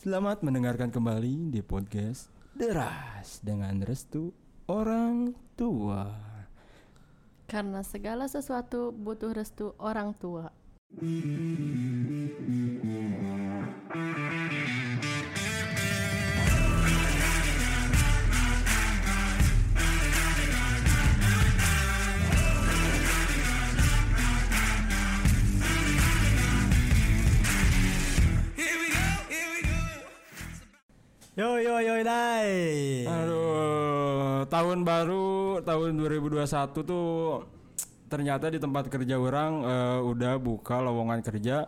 Selamat mendengarkan kembali di podcast Deras dengan restu orang tua. Karena segala sesuatu butuh restu orang tua. Yo yo yo dai. Aduh, tahun baru tahun 2021 tuh ternyata di tempat kerja orang eh, udah buka lowongan kerja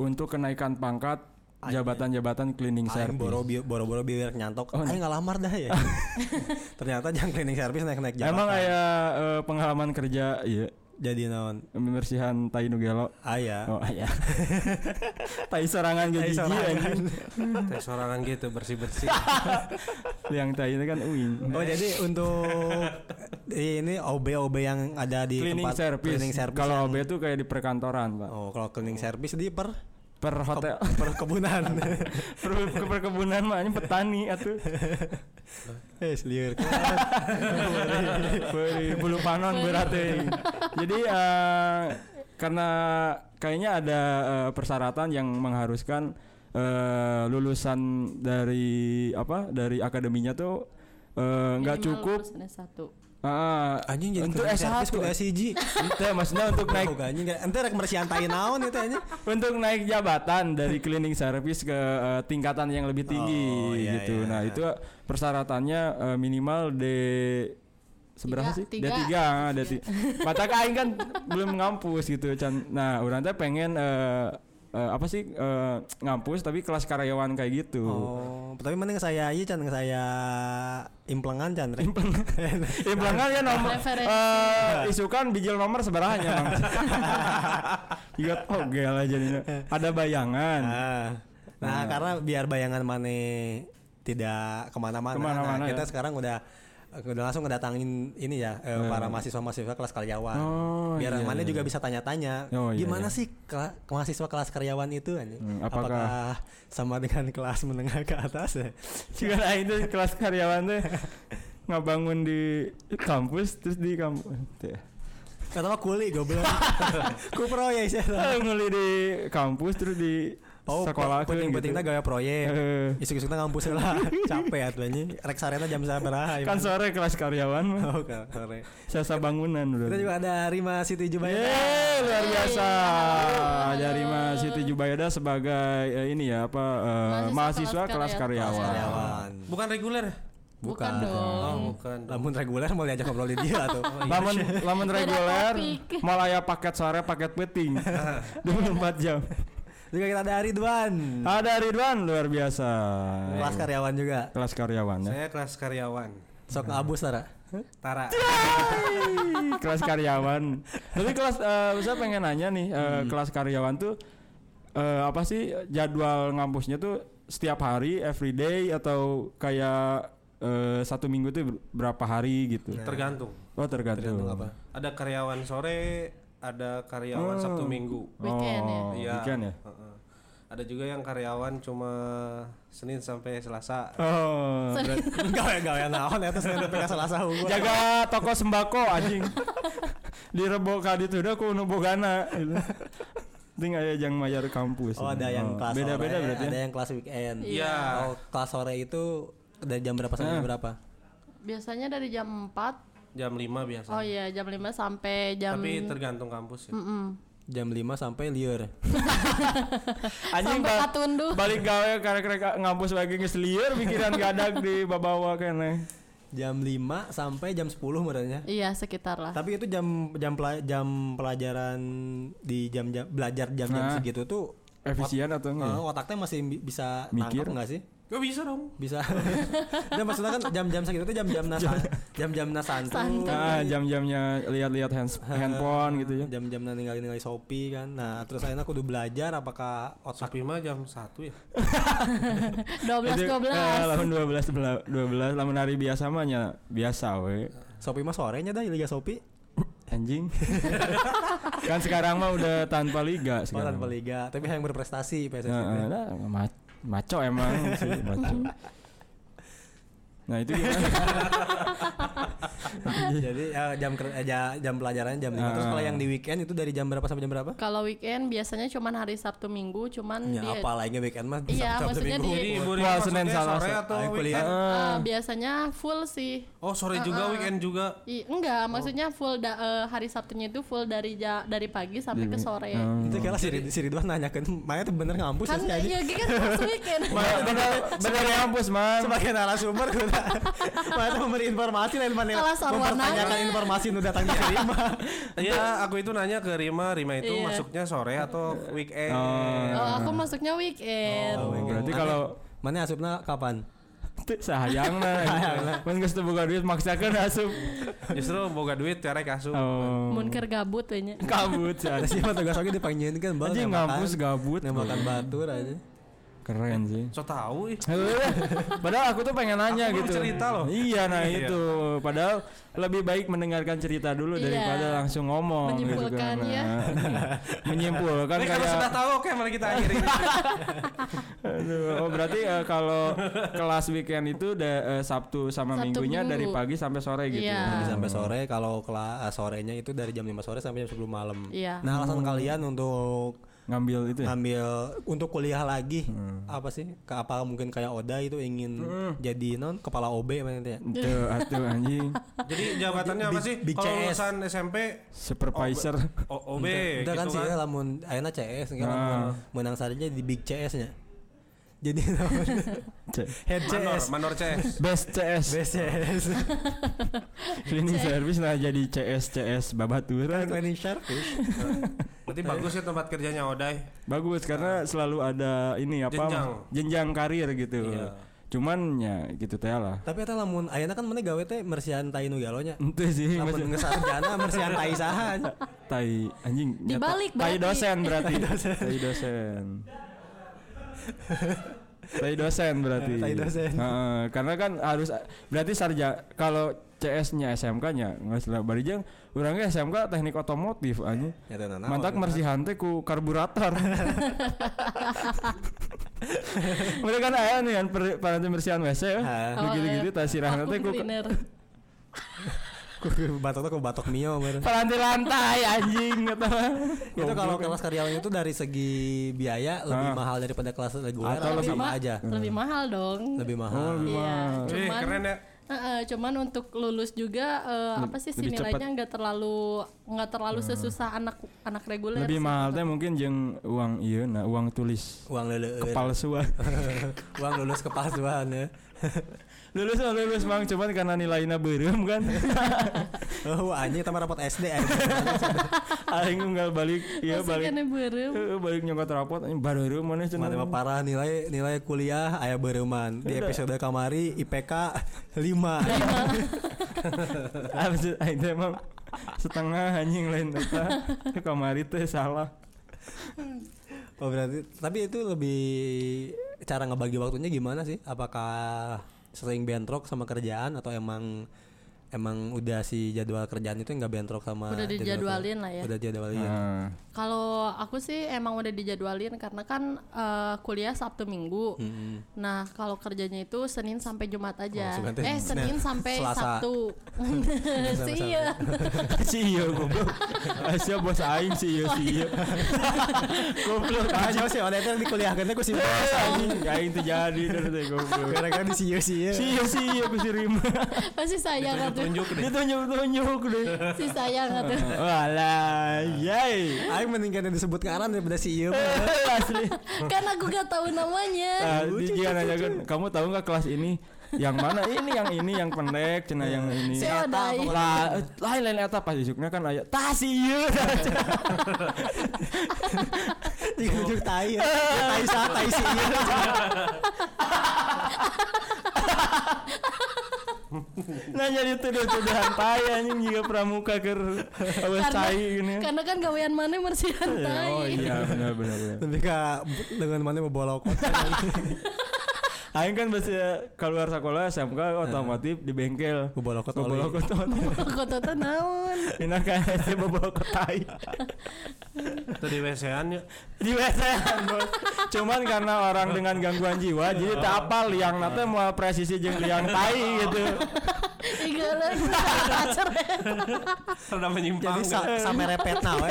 untuk kenaikan pangkat jabatan-jabatan cleaning service. boro bi- boro-boro biar nyantok. Oh, Aing nggak lamar dah ya. Ternyata jangan cleaning service naik-naik jabatan. Emang aya eh, pengalaman kerja iya jadi naon? pembersihan tai nugelo. Aya. Oh iya. tai sorangan Tai gaji sorangan. Teh sorangan gitu bersih-bersih. Yang tai itu kan uing. Oh jadi untuk ini OB OB yang ada di cleaning tempat service. cleaning service Kalau yang- OB itu kayak di perkantoran, Pak. Oh kalau cleaning service di per Per hotel perkebunan. per, ke perkebunan mah petani atuh. Eh. Beuh, bulu panon berarti. Jadi eh, karena kayaknya ada eh, persyaratan yang mengharuskan eh, lulusan dari apa dari akademinya tuh eh, nggak Minimal cukup lulusan S1. Ah, Anjing jadi untuk cleaning S1 service kudu SIG. Ente maksudnya untuk naik Oh anjing ente rek bersihan tai naon itu anjing. untuk naik jabatan dari cleaning service ke eh, tingkatan yang lebih tinggi Oh, iya, gitu. iya. Nah, itu persyaratannya eh, minimal D seberapa Tiga, sih? tiga. D3, D3. Mata aing kan belum ngampus gitu, Chan. Nah, urang teh pengen eh, eh, apa sih eh, ngampus tapi kelas karyawan kayak gitu. Oh, tapi mending saya iya can saya implengan can rek. Implangan ya nomor eh, isukan bijil nomor seberahanya Bang. Juga oh gel aja jadinya. Ada bayangan. Nah, nah karena biar bayangan mana tidak ke mana-mana. Ke mana-mana nah, kita ya. sekarang udah udah langsung ngedatangin ini ya eh, para mahasiswa-mahasiswa kelas karyawan. Oh, biar iya, mana iya. juga bisa tanya-tanya. Oh, iya, gimana iya. sih kela- mahasiswa kelas karyawan itu? Hmm, apakah- sama dengan kelas menengah ke atas ya? Juga itu kelas karyawan tuh ngabangun di kampus terus di kampus. Ya. Kata mah kuli goblok. Ku proyek sih. Nguli di kampus terus di Oh, sekolah penting-pentingnya gawe proyek. Eh. Isuk-isuknya ngampus lah. Capek atuh anjing. Rek sarena jam sabaraha. kan sore kelas karyawan. Oh, ke- sore. Sasa bangunan udah. Kita juga ada Rima Siti Jubaida. Yeay, luar biasa. Dari Mas Siti Jubaida sebagai eh, ini ya apa eh, mahasiswa, Mahasiswa kelas kelas karyawan. Karyawan. Bukan reguler ya? Bukan Oh, dong. bukan. Lamun reguler mau diajak ngobrol di dia tuh. Lamun lamun reguler, mau aya paket sore, paket peting. 24 jam. Juga kita ada Ridwan. Ada Ridwan luar biasa. Kelas karyawan juga. Kelas karyawan ya. Saya kelas karyawan. Sok abus Tara. Tara. Kelas karyawan. Tapi kelas eh, saya pengen nanya nih, eh, kelas karyawan tuh eh, apa sih jadwal ngampusnya tuh setiap hari, everyday atau kayak eh, satu minggu tuh ber- berapa hari gitu? Tergantung. Oh tergantung. Tergantung apa? Ada karyawan sore, ada karyawan Sabtu Minggu. Weekend ya? Oh, Iya. weekend ya. Heeh. Ada juga yang karyawan cuma Senin sampai Selasa. Oh, Gawe gawe naon eta saya PK Selasa unggul. jaga toko sembako anjing. Di rebo kadi tuh udah ku nu bogana gitu. Ting aya jang mayar kampus. Oh, ada yang kelas beda-beda berarti. ada ya? yang kelas weekend. Iya. Oh, kelas sore itu dari jam berapa sampai jam berapa? Biasanya dari jam 4 Jam 5 biasa. Oh iya jam 5 sampai jam Tapi tergantung kampus ya. Mm-mm. Jam 5 sampai liur. Anjing Sampai ba- katundu. balik gawe karek-karek ngampus lagi geus lieur pikiran gadag di babawa kene. Jam 5 sampai jam 10 menurutnya. Iya sekitar lah. Tapi itu jam jam pela- jam pelajaran di jam-jam belajar jam-jam Nah. segitu tuh Efisien atau enggak? eh, otaknya masih bi- bisa Mikir. nangkep nggak sih? Gak bisa dong. Bisa. Dan maksudnya kan jam-jam segitu tuh jam-jam nasa jam-jam nasantu. Santuy. Ah, jam-jamnya lihat-lihat hands, handphone gitu ya. Jam-jam ninggalin nilai Shopee kan. Nah, terus akhirnya kudu belajar apakah otak Sapi mah jam 1 ya. 12 Itu, 12. eh, lamun 12 bela- 12 lamun hari biasa mah nya biasa we. Shopee mah sorenya dah Liga Shopee. Anjing. kan sekarang mah udah tanpa liga Oh, sekarang. tanpa liga, tapi yang berprestasi PSSI. Nah, mat. Maco emang sih maco. Nah itu gimana Jadi eh, jam ker- eh, ja- jam pelajarannya jam 5. Terus Ah. kalau yang di weekend itu dari jam berapa sampai jam berapa? Kalau weekend biasanya cuman hari Sabtu Minggu, cuman Ya dia apa lagi weekend mah? Iya, Sabtu maksudnya Minggu. di- Wah, Rima Senin, sore atau kuliah. eh, biasanya full sih. Oh sore juga weekend juga. I, enggak, maksudnya full da- eh, hari Sabtunya itu full dari ja- dari pagi sampai ke sore. Itu kira si si Ridwan nanyakan, Maya tuh bener ngampus Kan ya sih iya kan weekend. bener bener kampus man sebagai narasumber kita Maya tuh memberi informasi lain mana Kelas Arwana. mempertanyakan informasi nu datang di Rima. Iya, aku itu nanya ke Rima, Rima itu Iya. masuknya sore atau weekend. Oh, aku masuknya weekend. Oh, berarti kalau Mana asupna kapan? Sayang nah. Mun geus teu boga duit maksakeun asup. Justru boga duit cara kasu. Oh. Mun keur gabut we nya. Kabut sih. Ada sih mah tugas lagi dipanggilin kan bang. Anjing ngampus gabut. Nembakan batur aja. Keren sih. So tahu ih. Padahal aku tuh pengen nanya Aku gitu. cerita loh. Iya, nah Iya. itu. Padahal lebih baik mendengarkan cerita dulu Iya. daripada langsung ngomong Menyimpulkan, gitu kan. ya. Nah, Menyimpulkan Tapi kalau sudah kayak tahu oke mari kita akhiri. Aduh, oh berarti eh, kalau kelas weekend itu da, eh, Sabtu sama Sabtu minggunya Minggu. dari pagi sampai sore gitu. Iya. Jadi sampai sore kalau kelas sorenya itu dari jam 5 sore sampai jam 10 malam. Iya. Nah, alasan kalian untuk Ngambil itu ya? ngambil untuk kuliah lagi apa sih? Ke apa mungkin kayak Oda itu ingin jadi non kepala OB mana itu ya? Tuh, atuh anjing. Jadi jabatannya apa sih? Kalau lulusan SMP Supervisor. O- OB Udah kan gitu sih kan. lamun ayeuna CS kan Ah. lamun menang saja di Big CS nya. Jadi namun C- head Manor, CS. manor CS. Best CS. Cleaning service nah jadi CS CS babaturan. Cleaning service. Berarti bagus ya tempat kerjanya Odai. Bagus karena selalu ada ini apa Jenjang. jenjang karir gitu. Iya. Cuman ya gitu teh lah. Tapi eta lamun ayeuna kan mana gawe teh mersihan tai nu galonya. Itu sih Lamun geus sarjana mersihan tai saha. tai anjing Dibalik tai berarti. dosen berarti tai dosen tai dosen berarti Tai dosen. Heeh, karena kan harus berarti sarja kalau CS-nya SMK nya nggak salah barijang orangnya SMK teknik otomotif aja Ya naon. mantak mersihan teh ku karburator mereka kan aya nih kan per- bersihan WC ya Ha. begitu gitu tas sirahna teh ku. batok tuh batok mio bener. paranti lantai anjing kata itu kalau kelas karyawan itu dari segi biaya lebih Ah. mahal daripada kelas reguler Atau lebih sama ma- aja Lebih mahal dong. lebih oh mahal lebih Iya, mahal Eh, cuman keren ya. Heeh, cuman untuk lulus juga eh, apa sih cepet. nilainya nggak terlalu nggak terlalu sesusah anak anak reguler. lebih sih. mahal teh mungkin jeung uang iya nah uang tulis uang leleur kepalsuan uang lulus kepalsuan ya lulus mah lulus mang cuman karena nilainya berem kan? Oh anjing tambah rapot SD aja aing unggal balik iya balik. kena berem. Heeh, balik nyokot rapot bareureum mana cenah mana mah parah nilai nilai kuliah aya bereuman di episode kamari IPK 5 apa sih aing teh mah setengah anjing lain eta kamari teh salah. Oh berarti tapi itu lebih cara ngebagi waktunya gimana sih? Apakah sering bentrok sama kerjaan atau emang emang udah si jadwal kerjaan itu nggak bentrok sama Udah jadwal dijadwalin kuliah? lah ya. udah dijadwalin nah, Kalau aku sih emang udah dijadwalin karena kan eh, kuliah Sabtu Minggu. Mm-mm. Nah, kalau kerjanya itu Senin sampai Jumat aja. Oh, sebentar. eh, Senin Senin- sampai Selasa. Sabtu. sih iya. si iya goblok Asia bos aing si iya si iya goblok Aja sih oleh itu dikuliahkannya ku si bos anjing aing teh jadi dari teh goblok gara-gara di sieu sieu si iya si iya ku si Rima Pasti sayang. Tunjuk deh. ditunjuk-tunjuk deh Si sayang atuh. Walah, yay. Aing mending kan disebut ngaran daripada si ieu Asli. kan aku gak tahu namanya. Nah, di dia nanya kan, kamu tahu nggak kelas ini yang mana ini yang ini yang pendek cina yang ini Si lah eh, lain lain eta pas isuknya kan aya tah si ieu Tunjuk tai. Ya, Tai sa tai si ieu. Nah jadi tuduh tuduhan tai anjing juga pramuka ke awas tai gini. Karena kan gawean mana mersihan tai. oh iya benar benar benar. Lebih ke dengan mana mau bolok Aing kan biasa keluar sekolah SMK otomotif di bengkel. Bobolokot. Bobolokot Kota teh naon? Ini kayak si bobolokot tai. Itu di WC-an ya. Di WC bos. Cuman karena orang dengan gangguan jiwa jadi tak apal liang nate mau presisi jeung liang tai gitu. Iga lagi. Rada menyimpang. Jadi sa- sampai repet nah we.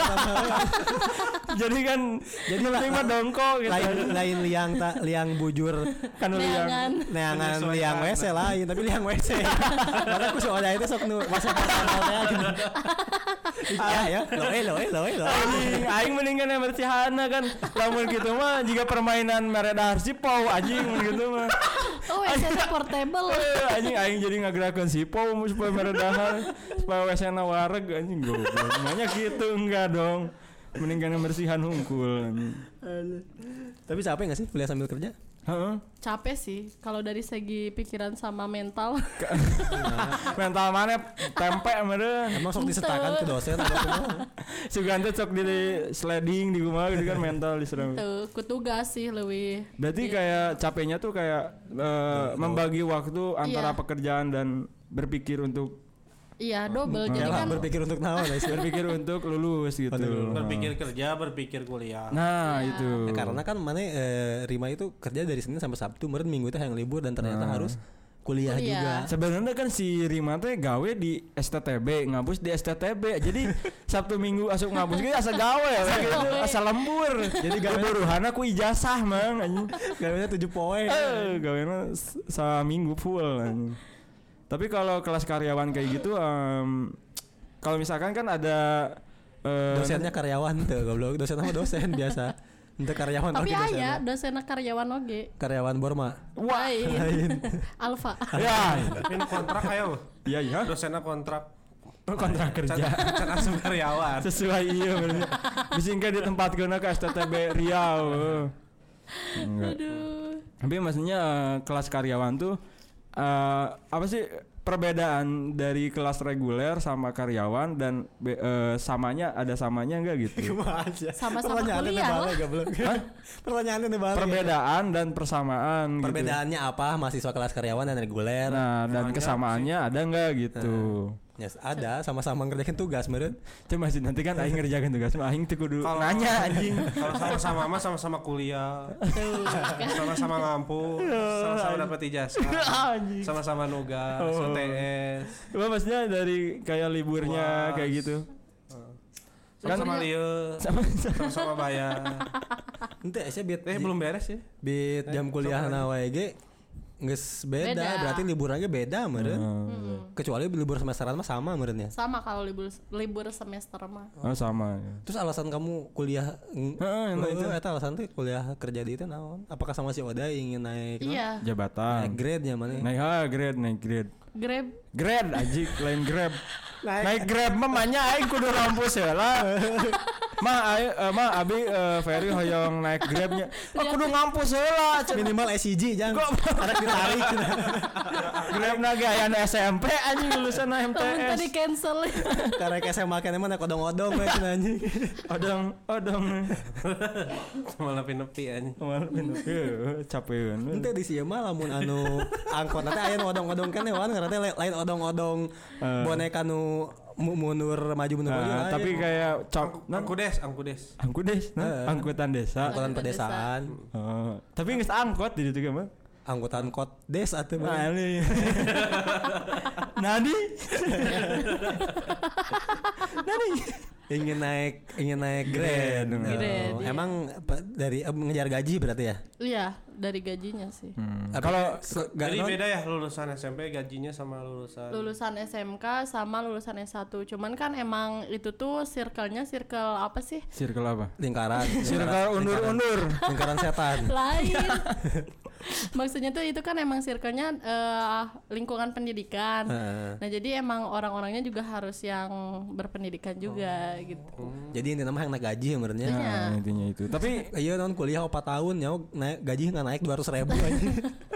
Jadi kan jadi mah dongko gitu. lain lain liang ta, liang bujur Kan. Neangan. neangan liang WC lain tapi liang WC. Karena aku soalnya itu sok nu masa pertama teh gitu. Ah ya, loe loe loe loe. Anjing, aing mendingan yang bersihana kan. Lamun gitu mah jika permainan merek dahar sipau anjing gitu mah. Oh, WC-nya portable. Eh, anjing aing jadi ngagerakeun sipau supaya merek dahar supaya WC-na wareg anjing goblok. Nanya gitu enggak dong. Mendingan yang bersihan hungkul. Tapi capek gak sih kuliah sambil kerja? Heeh. Capek sih kalau dari segi pikiran sama mental. Mental mana tempe meureun. Emang sok disetakan ke dosen? Sugan teh sok di sliding di rumah gitu kan mental diserang. Tuh, kutugas sih lebih. Berarti kayak capeknya tuh kayak eh, membagi waktu antara Iya. pekerjaan dan berpikir untuk Iya, double. Jadi Yalah, kan berpikir untuk naon guys. berpikir untuk lulus gitu. Berpikir kerja, berpikir kuliah. Nah, Iya. itu. Ya, karena kan mana eh, Rima itu kerja dari Senin sampai Sabtu, meren Minggu itu yang libur dan ternyata harus kuliah, Kuliah. juga. Sebenarnya kan si Rima teh gawe di STTB, ngabus di STTB. Jadi Sabtu Minggu asup ngabus gitu asa gawe ya gitu, asa lembur. Jadi gawe buruhana ku ijazah mang anjing. Gawenya tujuh poin. Eh, gawena s- seminggu full anjing. Tapi kalau kelas karyawan kayak gitu em, kalau misalkan kan ada eh, Dosennya karyawan tuh, goblok. Dosen sama dosen biasa. Untuk karyawan tapi oke aya dosen karyawan oge. Karyawan Borma. Lain. Alfa. ya, Ini kontrak ayo. iya iya. Dosennya kontrak. Kontrak kerja. Can asup karyawan. sesuai iya bener bisa nggak di tempat ke STTB Riau Enggak. Aduh. tapi maksudnya eh, kelas karyawan tuh eh, apa sih perbedaan dari kelas reguler sama karyawan dan be- eh, samanya ada samanya enggak gitu. Sama-sama Pertanyaannya kuliah balik lah. goblok. Pertanyaannya nih balik. perbedaan dan persamaan gitu. Perbedaannya apa mahasiswa kelas karyawan dan reguler? nah dan kesamaannya ada enggak gitu Yes, ada sama-sama ngerjain tugas meren. Cuma sih nanti kan aing ngerjakan tugas mah aing teh kudu Kalau- nanya anjing Kalau sama-sama mah sama-sama kuliah. Sama-sama ngampus, sama-sama dapat ijazah. Sama-sama nugas, Oh. UTS. Cuma maksudnya dari kayak liburnya Puas. kayak gitu Sama-sama lieu, sama sama-sama bayar. Ente saya biet Eh belum beres ya? biet jam kuliah na wae ge geus beda, Beda. berarti liburannya beda meren. Hmm. Kecuali libur semesteran mah sama meren ya. Sama kalau libur libur semester mah. Oh sama ya. Terus alasan kamu kuliah Heeh, Oh, itu. eta alasan tuh kuliah kerja di itu naon? Apakah sama si Oda ingin naik? Iya, naik Jabatan. grade nya mana? Naik ah grade, naik grade. Grab. Grade anjing lain grab. Naik- Naik grab mah manya aing kudu rampus ya lah. mah aing eh, mah abi eh, Ferry hoyong naik grabnya. Oh kudu ngampus heula. Minimal SCG jangan anak ditarik. Grab nage aya nu SMP anjing lulusan Temen MTS. tadi cancel. Karena kayak SMA kan emang naik odong-odong we cenah anjing. Odong, odong. Malah nepi anjing. Kemarin pindah. Eh, Capeun. Ente di sieu mah lamun anu angkot nanti aya nu odong-odong kan karena teh lain odong-odong boneka nu mundur maju mundur maju. Nah, tapi kayak cok nah, Angkudes, angkudes. angkudes, nah, Eh. angkutan desa. angkutan pedesaan, Oh, tapi nggak angkot di situ kan, angkutan kot des atuh Nah, ini. Nadi. Nadi. ingin naik ingin naik grade. Grade, Oh, Grade, iya. Emang dari eh, mengejar gaji berarti ya? Iya, dari gajinya sih. Tapi Kalau Jadi non- beda ya lulusan SMP gajinya sama lulusan. Lulusan SMK sama lulusan S1. Cuman kan emang itu tuh circle-nya circle apa sih? circle apa? lingkaran Circle undur-undur. lingkaran setan Lain. Maksudnya tuh itu kan emang circle-nya eh, lingkungan pendidikan. Nah, jadi emang orang-orangnya juga harus yang berpendidikan juga gitu. jadi ini nama yang naik gaji sebenarnya Nah, intinya itu. Tapi iya non kuliah 4 tahun ya naik gaji nggak naik 200 ribu aja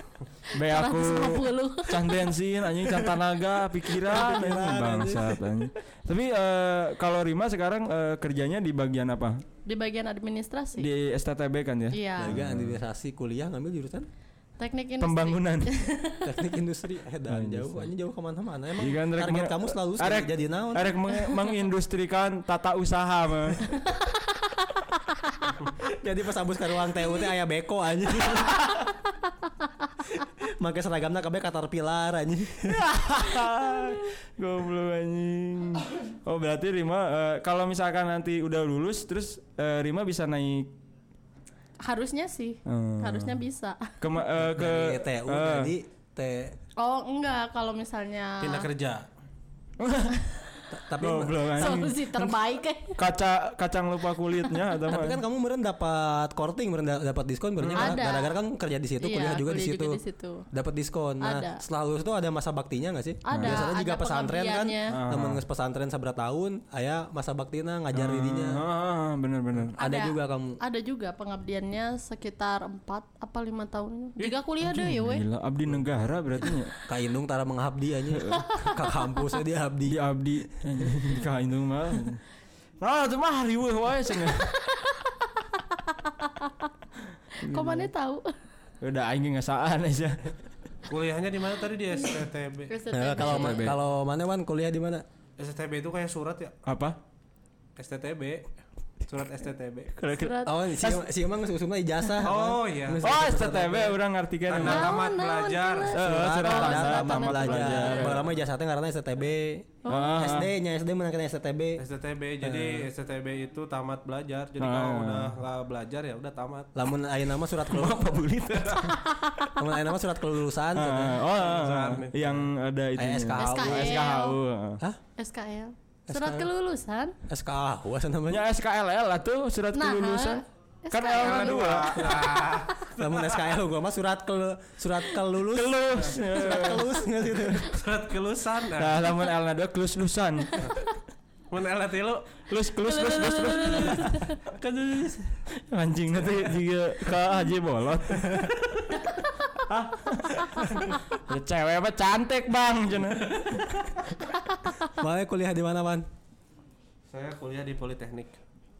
be aku 150. can bensin anjing can tenaga pikiran anjing bangsat anjing. Tapi eh, kalau Rima sekarang eh, kerjanya di bagian apa? Di bagian administrasi. Di STTB kan ya? Iya. Jaga administrasi kuliah ngambil jurusan Teknik industri. pembangunan. teknik industri eh dan jauh aja jauh ke mana-mana emang Iya kan, rek target meng- kamu selalu arek- jadi naon Arek meng- mengindustrikan tata usaha mah. Jadi pas abus ke ruang TU teh aya beko aja Make seragamnya kabeh caterpillar aja Goblok anjing. Oh berarti Rima eh, kalau misalkan nanti udah lulus terus eh, Rima bisa naik Harusnya sih. Hmm. Harusnya bisa. ke eh, ke dari TU eh, jadi T Oh, enggak kalau misalnya Pindah kerja. Tapi goblok solusi terbaik eh. Kaca kacang lupa kulitnya atau tapi kan kamu meren dapat korting meren da- dapat diskon berarti Ada. gara-gara kan kerja di situ Iya, kuliah juga di kuliah situ juga di situ. dapat diskon nah Ada. setelah lulus tuh ada masa baktinya nggak sih Ada, biasanya juga ada pesantren kan pengabdiannya. namun nges pesantren seberapa tahun aya masa baktina ngajar dirinya Ah, bener-bener. ada juga kamu Ada juga pengabdiannya sekitar 4 apa 5 tahun. Jika kuliah deh ya weh. Gila, abdi negara berarti. Kak Indung tara mengabdi aja ke kampusnya dia abdi Di abdi di kaindung mah. Nah, itu mah riweuh wae cenah. Kok mana tahu? Udah aing ngasaan aja. Kuliahnya di mana tadi di STTB? Nah, kalau kalau mana wan kuliah di mana STTB itu kayak surat ya? Apa? STTB. Surat STTB. Surat oh si si emang usumna ijazah Oh iya. Oh, STTB urang ngartikeun Tanda emang. tamat belajar. Eh, surat surat tanda tanda tamat belajar. Bagelama ijazah teh ngaranna STTB SD nya SD menangkan STTB STTB. Jadi STTB itu tamat belajar. Jadi Ah. kalau udah nggak belajar ya udah tamat. lamun aya nama surat kelulusan apa bulit? lamun aya nama surat kelulusan oh, yang ada itu. Eh, SKHU. SKHU. Hah? SKL. Surat kelulusan. SKHU apa namanya Ya SKLL lah tuh surat Nah, kelulusan. Kan SKL. L dua. lamun SKL gua mah surat kel surat kelulus Kelus. surat kelus nggak sih itu Surat kelulusan. Nah, lamun L dua kelus lusan. mun elat lu Kelus kelus kelus kelus kelus. Kelus. Anjing nanti juga ke Haji Bolot. Hah? Ya, cewek apa cantik bang cenah. Mana kuliah di mana, Wan? saya kuliah di Politeknik.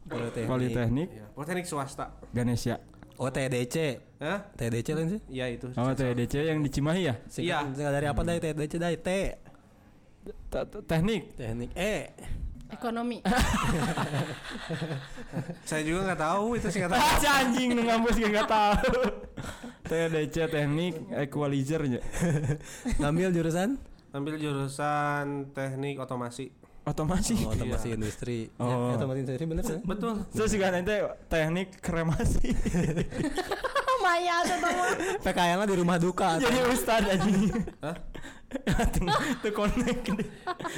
Politeknik. Politeknik Iya, Politeknik swasta. Ganesha. Oh, TDC. Hah? TDC lain sih? Iya itu. Oh TDC yang di Cimahi ya? Iya. Singkat dari apa dari TDC dari T. Te- te- Teknik. Teknik E. Ekonomi. Saya juga nggak tahu itu singkatan. Ah, si anjing nu ngampus gak nggak tahu. TDC teknik equalizer nya. Ngambil jurusan Ambil jurusan teknik otomasi. Otomasi. oh, otomasi industri. Oh. Ya, otomasi industri bener kan? Betul. Terus juga nanti teknik kremasi. Maya tuh teman. PKL di rumah duka. Jadi ustad anjing. Hah? Itu connect.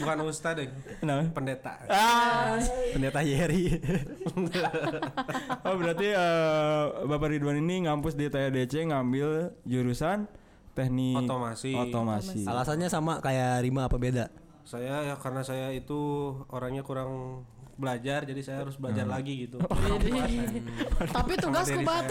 Bukan ustad deh. Nah. Pendeta. Ah. Pendeta Yeri. Oh berarti eh, Bapak Ridwan ini ngampus di TDC ngambil jurusan teknik Otomasi. Otomasi. Alasannya sama kayak Rima apa beda? Saya ya karena saya itu orangnya kurang belajar jadi saya harus belajar lagi gitu. Tapi tugasku Materi bat.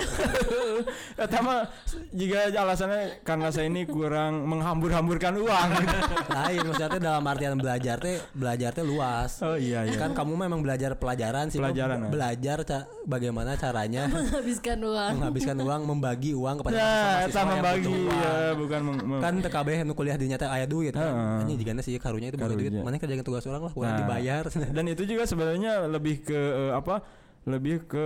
Eta mah jika alasannya karena saya ini kurang menghambur-hamburkan uang. Lain maksudnya dalam artian belajar teh belajar teh luas. Oh iya iya. Kan kamu memang belajar pelajaran sih. Pelajaran, ya. Belajar ca- bagaimana caranya Habiskan uang. menghabiskan uang, membagi uang kepada Nah, yang membagi butuh uang. ya bukan kan TKB nu kuliah di nyata aya duit kan. Ini jigana sih karunya itu bagi duit. Mana kerjain tugas orang lah, kurang Nah, dibayar. Dan itu juga sebenarnya lebih ke eh, apa? Lebih ke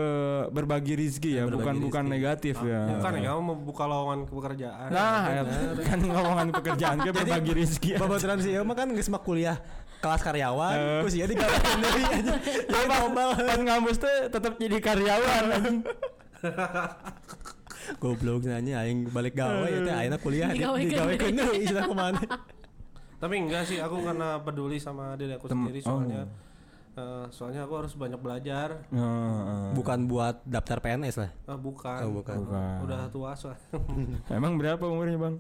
berbagi rizki ya, Berbagi bukan bukan rizki. negatif ya. Bukan ya, mau membuka lowongan pekerjaan. Nah, ya, kan ngomongan pekerjaan ke berbagi rizki. Bapak Transio mah kan geus mah kuliah kelas karyawan, Eh. terus ya digawekeun deui aja. Jadi global. Pas ngampus teh tetap jadi karyawan. anjing. Goblok nanya aing balik gawe ya teh ayeuna kuliah di- digawekeun deui istilah ke mana. Tapi enggak sih, aku karena peduli sama diri aku sendiri soalnya. Eh, soalnya aku harus banyak belajar. Heeh. Bukan buat daftar PNS lah. Ah, bukan. Oh, bukan. Bukan. Udah tua soalnya. Emang berapa umurnya, Bang?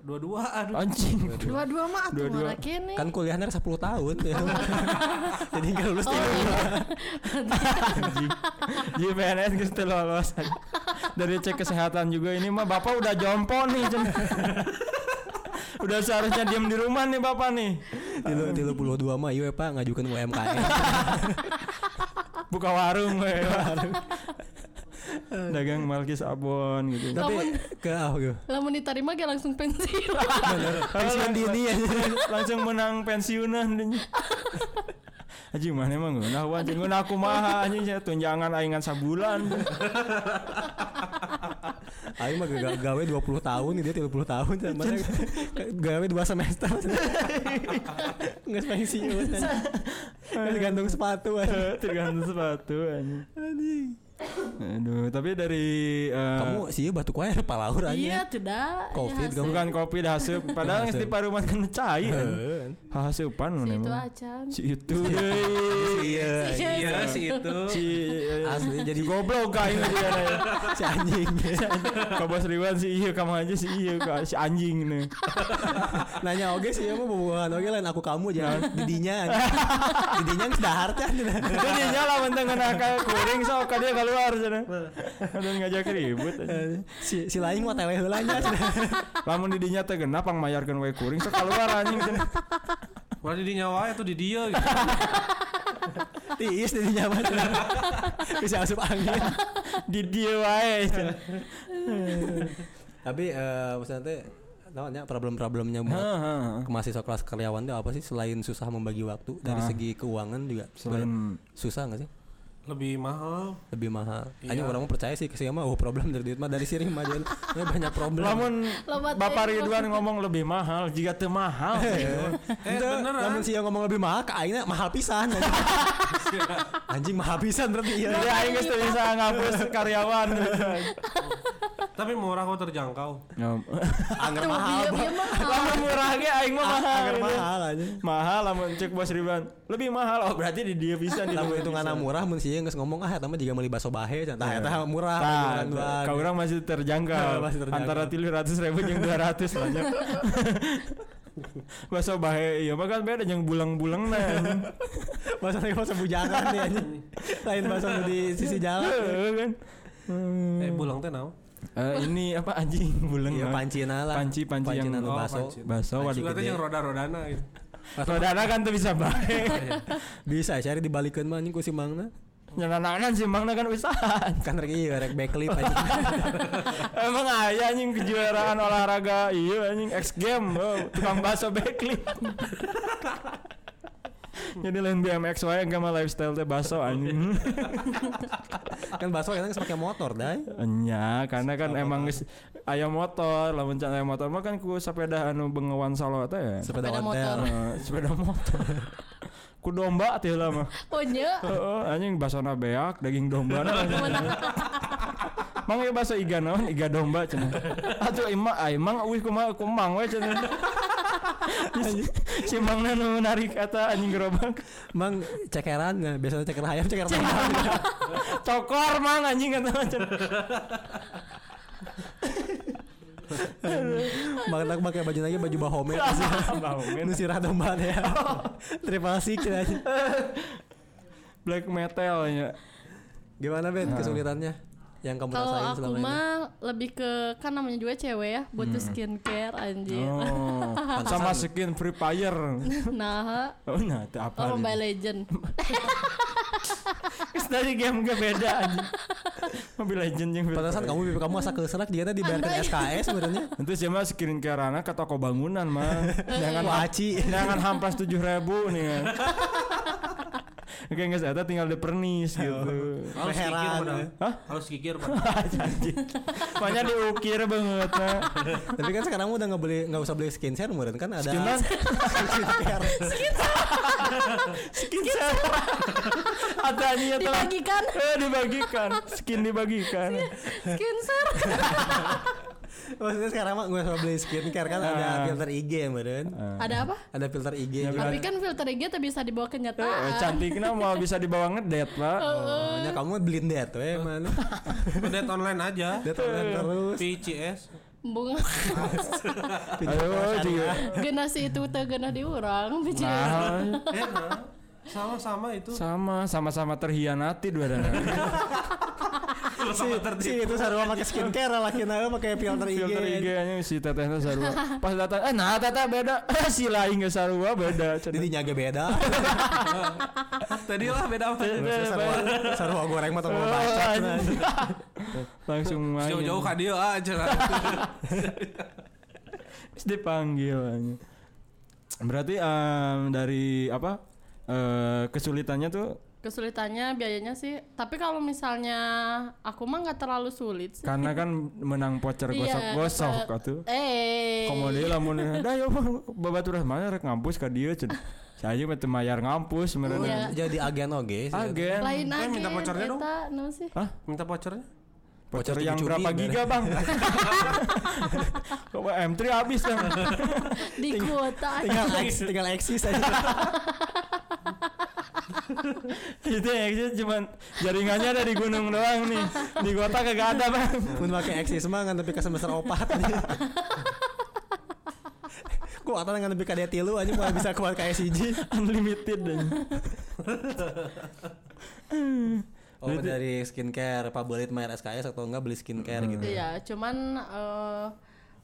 Dua-dua aduh. Anjing. Dua-dua mah atuh Dua-dua. mana kene. Kan kuliahnya 10 tahun. Jadi enggak lulus Oh, tiga iya. Anjing. Jadi PNS geus teu lolos. Dari cek kesehatan juga ini mah Bapak udah jompo nih. Udah seharusnya diam di rumah nih Bapak nih. Tilu tilu puluh dua mah iya pak ngajukan UMKM Buka warung we. dagang malkis abon gitu Tapi ke ah gitu. Lamun diterima ge langsung pensiun. Pensiun dini aja. langsung menang pensiunan. Aji mana emang ngeunah wan jeung ngeunah kumaha anjing saya tunjangan aingan sabulan. Aing mah gawe gawe 20 tahun dia 30 tahun mana gawe 2 semester. Nggak pensiun. Nggak gantung sepatu aja. Tergantung sepatu anjing. Aduh, tapi dari eh, Kamu sih batuk wae palaur aja. Iya, tidak. Covid, Ya, kamu bukan kopi dah hasup padahal geus di paruman kan cai. Heeh. Hasupan Si mana itu acan. Si itu deui. Iya. Iya sih itu. Si Asli jadi goblok kain dia ya. si anjing. Ka bos Riwan si iya kamu aja si iya ka si anjing nih. Nanya oge sih mah bobogan oge lain aku kamu jangan didinya. Didinya geus dahar can. Itu dia nyala menteng kena kayak kuring sok ka dia keluar sana. Ada ngajak ribut. aja. Si si lain mah tewe heula nya. Lamun di dinya teh genap pang mayarkeun we kuring sok keluar anjing cenah. Malah di nyawa itu di dia gitu. Tiis didinya mah. Bisa asup angin. Di dia wae. Tapi eh maksudnya teh namanya problem-problemnya buat ke mahasiswa kelas karyawan itu apa sih selain susah membagi waktu dari segi keuangan juga Selain susah nggak sih Lebih mahal. lebih mahal Iya. hanya orang percaya sih ke sini mah oh problem dari duit mah dari sini mah Ya, banyak problem lamun Lobat Bapak Ridwan ngomong lebih mahal jika teu mahal. Eh beneran. Lamun sih yang ngomong lebih mahal ke aingnya mahal pisan anjing. mahal pisan berarti iya aing geus bisa ngapus karyawan. Tapi murah kok terjangkau. anggar Tuh, mahal mahal. Lamun murah ge aing mah mahal. anggar gitu. mahal aja Mahal lamun cek bos Ridwan. Lebih mahal. Oh berarti di dia bisa di lamun dia itu ngana bisa. murah mun sih geus ngomong ah eta mah juga meuli baso bahe can tah eta murah Nah, bulan. kau orang masih terjangkau. Masih terjangkau. Antara tilu ratus ribu yang dua ratus banyak. Baso bahe iya mah kan beda yang bulang-bulang nah. Baso baso bujangan nih anjing. Lain baso di sisi jalan. Heeh, kan. Eh bulang teh naon? Eh, ini apa anjing bulang Iya mah. pancina lah. Panci panci yang anu Oh, baso. panci. baso gede. yang roda-rodana gitu. Rodana kan tuh bisa bae. Bisa cari dibalikin mah anjing ku si mangna. Nyanananan sih mangna kan usaha. Kan rek iya rek backflip anjing. Emang aya anjing kejuaraan olahraga iya anjing X game oh, tukang baso backflip. Jadi lain BMX wae enggak mah lifestyle teh baso anjing. kan baso kan pakai motor dai. Enya, karena kan emang geus aya motor, lamun can aya motor mah kan ku sepeda anu bengawan salo teh ya. Sepeda Sepeda motor. Sepeda motor. ku domba teh lah mah. Oh nya. Heeh, anjing basona beak, daging domba. Mang ieu baso iga naon? Iga domba cenah. Atuh imah ai mang euy kumaha kumang we cenah. Si- si mangna nu narik eta anjing gerobak. Mang cekeran nggak biasanya ceker ayam ceker ayam. Cokor mang anjing mah cenah. Mang tak pakai baju lagi baju bahome. Bahomen. Nu sirah domba ya. Triple six aja. Black metal nya. Gimana Ben kesulitannya yang kamu Kalau rasain aku selama ini? mah lebih ke kan namanya juga cewek ya, butuh skincare anjir. Oh, sama skin Free Fire. Nah, Oh, nah, itu apa? oh Mobile? Legend. Dari game gak beda anjing. Mobile Legend yang Pantesan kamu bibi kamu asa keserak dia tadi dibayarkan Andai. SKS sebenarnya. Itu sih mah skincare anak ke toko bangunan mah. Jangan Waci. jangan hampas tujuh ribu nih kan. Oke nggak saya tinggal di pernis gitu. Harus kikir. Hah? Harus kikir. Anjing. Banyak diukir banget. Tapi kan sekarang udah nggak beli nggak usah beli skincare meureun kan ada Skin man? skincare. Skincare. Ada nih ya. Dibagikan Eh dibagikan. Skin dibagikan. skincare. Maksudnya sekarang mah nggak usah beli skincare kan ada Ah. filter IG ya meureun. Ada apa? Ada filter IG Ya, juga. Tapi kan filter IG tuh bisa dibawa Eh, kenyataan. cantiknya mau bisa dibawa ngedet pak. Oh, nya kamu blindet we mana? Udah online aja. Dia online terus. PCS. Bunga Ayo juga. generasi itu teh genah diurang biji. Nah, Eh, nah. Sama-sama itu. sama sama-sama terhianati dua dana. Si, si itu sarua pakai skincare laki na pakai filter IG. filter IG nya si teteh teh sarua pas datang eh nah teteh beda si lain geus sarua beda Jadi nyaga beda. Tadi lah beda apa? sarua, sarua goreng mah tong Oh, baca. anjing. langsung main Jauh-jauh ka dia aja lah. Dipanggil anjing. berarti em, dari apa eh, kesulitannya tuh Kesulitannya biayanya sih, tapi kalau misalnya aku mah nggak terlalu sulit sih. karena kan menang voucher Iya, gosok-gosok ke- atuh Eh. komodi lamun dah yo babaturan mana rek ngampus ka dieu cenah saya mah mayar ngampus Iya. sebenarnya Jadi agen oge sih. agen Lain Eh, aja. minta vouchernya dong. naon sih? Hah? Minta vouchernya? voucher Voucher yang cubi-cubi, berapa bener. giga bang kok M3 habis kan Di kuota. Tinggal tinggal eksis aja. itu ya itu cuman jaringannya ada di gunung doang nih di kota kagak ada bang Mun pakai eksis mah ngan nepi ka semester opat. Ku atan ngan nepi ka dia tilu aja mau bisa kuat ka SIG. unlimited dan Oh dari skincare favorit Mayer SKS atau enggak beli skincare gitu. Iya, cuman eh,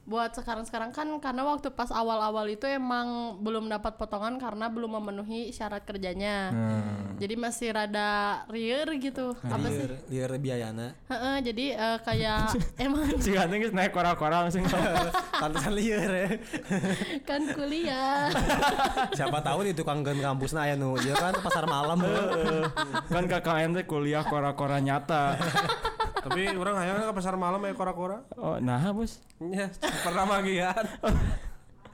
buat sekarang-sekarang kan karena waktu pas awal-awal itu emang belum dapat potongan karena belum memenuhi syarat kerjanya. Hmm. Jadi masih rada rieur gitu. Apa sih? Liar liar biayana. Heeh, jadi eh, kayak emang si ganteng geus naik kora-kora langsung Pantesan liar ya. kan kuliah. Siapa tahu di tukang gen kampusna aya nu dia kan pasar malam. kan KKN teh kuliah kora-kora nyata Tapi orang hayang ke pasar malam ya kora-kora. oh nah bos Ya, pernah magian.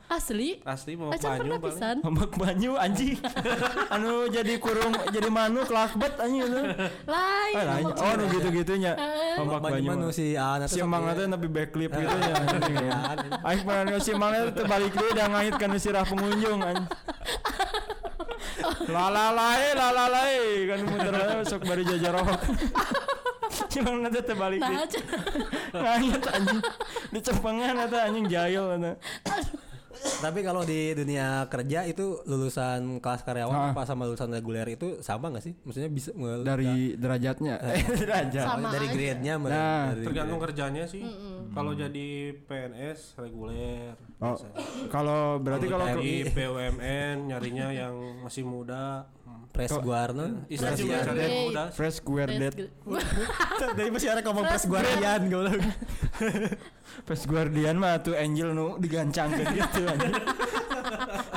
Asli? Asli mau banyu pisan. Banyu anjing anu jadi kurung jadi manuk lakbet anjing itu Lain. Ah, lain. oh nu gitu-gitunya mambak banyu Banyu si Ana si emang ya. nanti tapi backflip gitu ya ya. Aing pernah nu si emang itu terbalik dulu udah ngait kan si rah pengunjung anjing lalalae lalalae kan muter sok bari jajarok Cuma nanti terbalik Nah, Acan. ngait anjing di cepengan atau anjing jahil eta. Tapi kalau di dunia kerja itu lulusan kelas karyawan apa sama lulusan reguler itu sama gak sih? Maksudnya bisa dari derajatnya eh derajat Sama dari aja. grade-nya Nah, dari Tergantung kerjanya sih. Kalau jadi PNS reguler. oh kalau berarti kalau Kalau di BUMN nyarinya yang masih muda. Press guarna. Juga Fresh fresh dead Dari masih ada ngomong press guardian goblok. Pas Guardian mah tuh Angel nu digancang gitu anjing.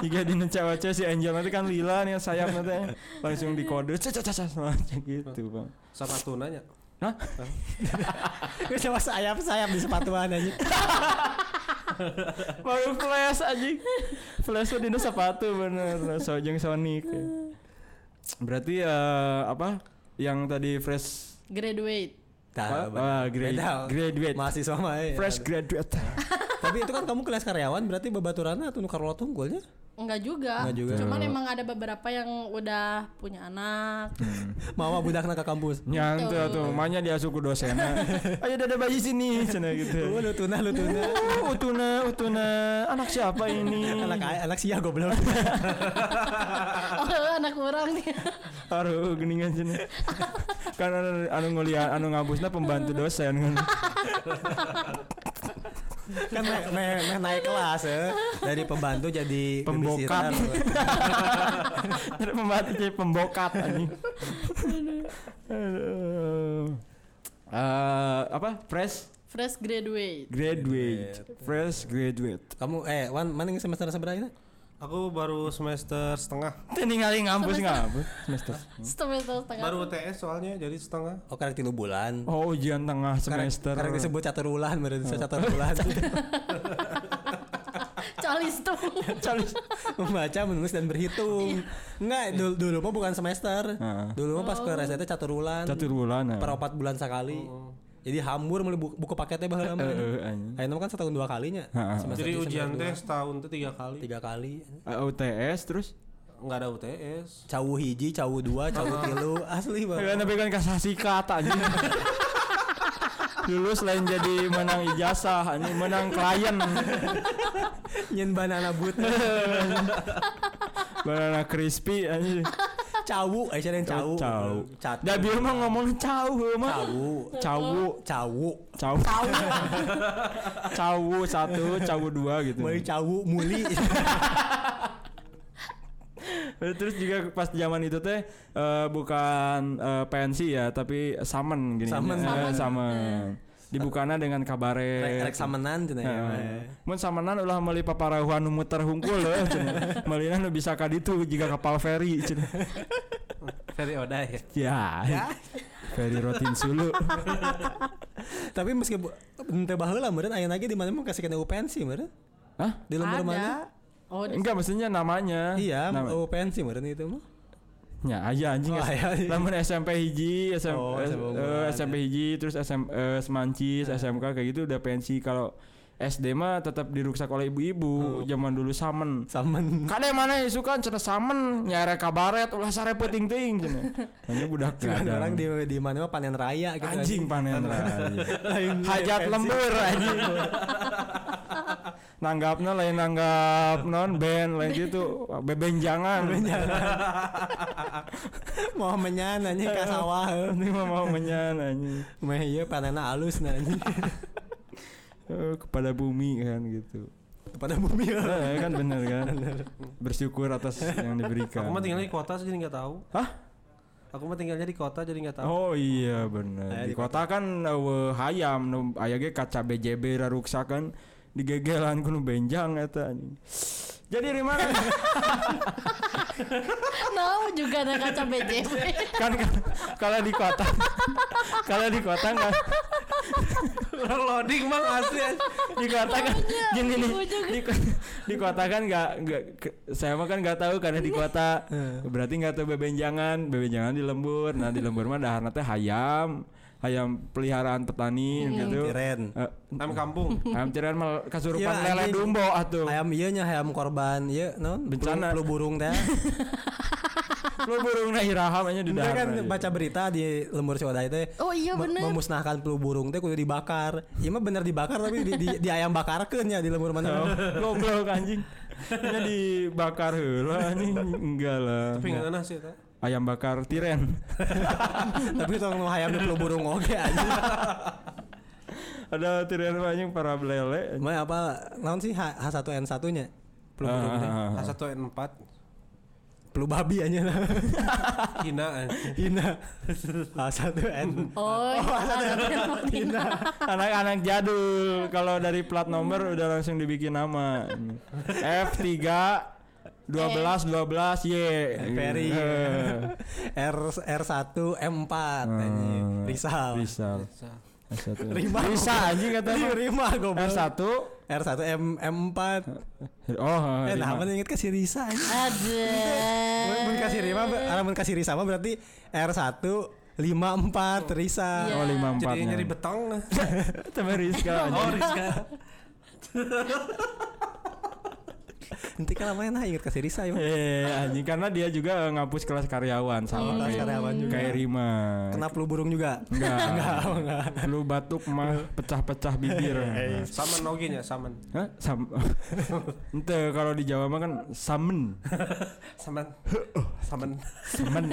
Jika di cewek si Angel nanti kan lila nih sayap nanti langsung dikode caca caca macam gitu bang. Sepatu nanya. Hah? Gue sama sayap-sayap di sepatuan aja. Baru flash anjing. Flash tuh dina sepatu bener. Sojeng Sonic. Berarti eh, apa? Yang tadi fresh Graduate. Nah, Ah, grade- beda. graduate. Mahasiswa mah ya. fresh graduate. Tapi itu kan kamu kelas karyawan berarti babaturana atau nukar lo tunggulnya? Enggak juga. Enggak juga. Cuman emang ada beberapa yang udah punya anak. Mama budakna ke kampus. Nyantu tuh, makanya dia suku dosen. Ayo ada bayi sini, cina gitu. Oh, lu tuna, lu tuna. Uh, utuna, utuna, anak siapa ini? anak anak sia goblok. oh, anak orang nih. Aduh, geningan sini. kan anu, anu ngeliat, anu ngabusnya pembantu dosen kan. Kan me, me- me naik kelas ya. Dari pembantu jadi Pembokat. Jadi pembantu jadi pembokat anjing. Aduh. Eh, apa? Fresh Fresh graduate. graduate. Fresh graduate. Kamu eh Wan mana yang semester seberapa ini? Aku baru semester setengah. Tinggal ngampus ngampus semester. Semester setengah. Baru UTS soalnya jadi setengah. Oh karek tilu bulan. Oh, ujian tengah semester. Karek disebut catur bulan, baru disebut catur bulan. Calis tuh. Calis. Membaca, menulis dan berhitung. Enggak, dulu, dulu mah bukan semester. Dulu mah pas ke RST catur bulan. Catur bulan. Per opat bulan sekali. Jadi hambur meuli buku, buku paketnya anjing. Ayeuna mah kan setahun dua kalinya. Heeh. Semester Jadi ujian teh setahun tuh tiga kali. tiga kali. Eh, UTS terus Enggak ada UTS. Cawu hiji, cawu dua, cawu tilu, asli Kan banget. tapi kan kasasi kata anjing. Dulu selain jadi menang ijazah, anjing menang klien, Nyen banana boot. banana crispy anjing. Cawu, Aisyah yang cawu. Cawu. Cat. Da bieu mah ngomong heuh mah. Cawu. Cawu, Cawu. cau. Cawu satu, cawu dua gitu. Mulai cawu muli. Terus juga pas zaman itu teh eh, bukan eh, pensi ya, tapi summon gini. Summon. Eh, Summon. summon. Dibukana dengan Rek kabaret. rek samenan cenah ya. Mun samanan ulah meuli paparahuan nu muter hungkul leuh cenah. Meulina nu bisa ka ditu jika kapal feri cenah. Ferry Oda ya. Ya. Feri Rotin Sulu. Tapi meski teu baheula meureun aya lagi di mana mah kasih kena UPNC meureun. Hah? Di lembur mana? Oh, Enggak maksudnya namanya. Iya, Nama- UPNC meureun itu mah. Ya aja anjing. Oh, aya. Lamun SMP hiji, SM, Oh, SMP eh, SMP hiji terus SM eh, Semancis, SMK kayak gitu udah pensi kalau SD mah tetap diruksak oleh ibu-ibu zaman dulu samen. Samen. Kade mana yang suka cenah samen nyare kabaret ulah sare peuting teuing cenah. Hanya budak gadang. orang di di mana mah panen raya gitu. anjing panen raya. Hajat lembur anjing. Nanggapna lain nanggap non band lain gitu bebenjangan. Mau menyan anjing sawah. Ini mah mau menyan anjing. Meh ieu panenna alus nah anjing. Kepada bumi kan gitu. Kepada bumi. Eh, kan bener kan. Bersyukur atas yang diberikan. Aku mah tinggalnya di kota jadi nggak tahu. Hah? Aku mah tinggalnya di kota jadi nggak tahu. Oh iya bener. Aya Di di kota kan eueuh hayam nu aya ge kaca BJB raruksak kan digegelan kudu benjang eta anjing. Jadi di mana? Nah, juga ada kaca BJB. kan kan- kalau di kota kalau di kota enggak Orang loading mah asli. aja. di kota kan gini nih ibu juga. di, ko- di kota kan nggak nggak saya mah kan nggak tahu karena di kota berarti nggak tahu bebenjangan bebenjangan di lembur nah di lembur mah daharna teh hayam hayam peliharaan petani gitu Tiren. Eh, Ayam kampung. ayam tiran mah kasurupan Iya, lele dumbo atuh Ayam ieu nya ayam korban ieu naon? Bencana. Flu burung teh. peluru burung hiraha aja di dahar. kan aja. baca berita di lemur Siwadaya itu Oh iya bener. memusnahkan peluru burung teh kudu dibakar. Iya mah bener dibakar tapi di, di, di ayam bakarkeun ya di lembur mana. Oh, goblok anjing. Ini dibakar heula anjing. Enggak lah. Tapi enggak enak sih ta ayam bakar tiren. Tapi itu mau ayam di perlu burung oge aja. Ada tiren banyak para belele. Mana apa? Naon sih H1N1-nya? Peluru burung H1N4. Pelu babi aja lah. Hina. Hina. A satu N. Oh, iya. kina Anak-anak jadul. Kalau dari plat nomor udah langsung dibikin nama. F tiga dua belas dua belas Y. Ferry eh. R R satu M empat hmm. Rizal. Rizal. S1 Rima. bisa anjing kata Iya, Rima goblok. R1 R1 M M4. oh Eh, nah, lima. apa inget kasih Risa anjing. Ada. Mun kasih Rima, ah, mun kasih Risa mah berarti R1 54 Risa. Iya. oh lima Jadi empatnya nyari betong. Tapi Rizka Oh, Rizka. Nanti kan namanya nah inget kasih Risa ya. Eh, anjing karena dia juga ngapus kelas karyawan sama Kelas kayak, karyawan juga. kayak Rima. Kena flu burung juga. Enggak. Enggak, oh, enggak. Lu batuk mah pecah-pecah bibir. Saman oge nya, saman. Hah? Sam Ente kalau di Jawa mah kan samen. Saman. Saman. Samen.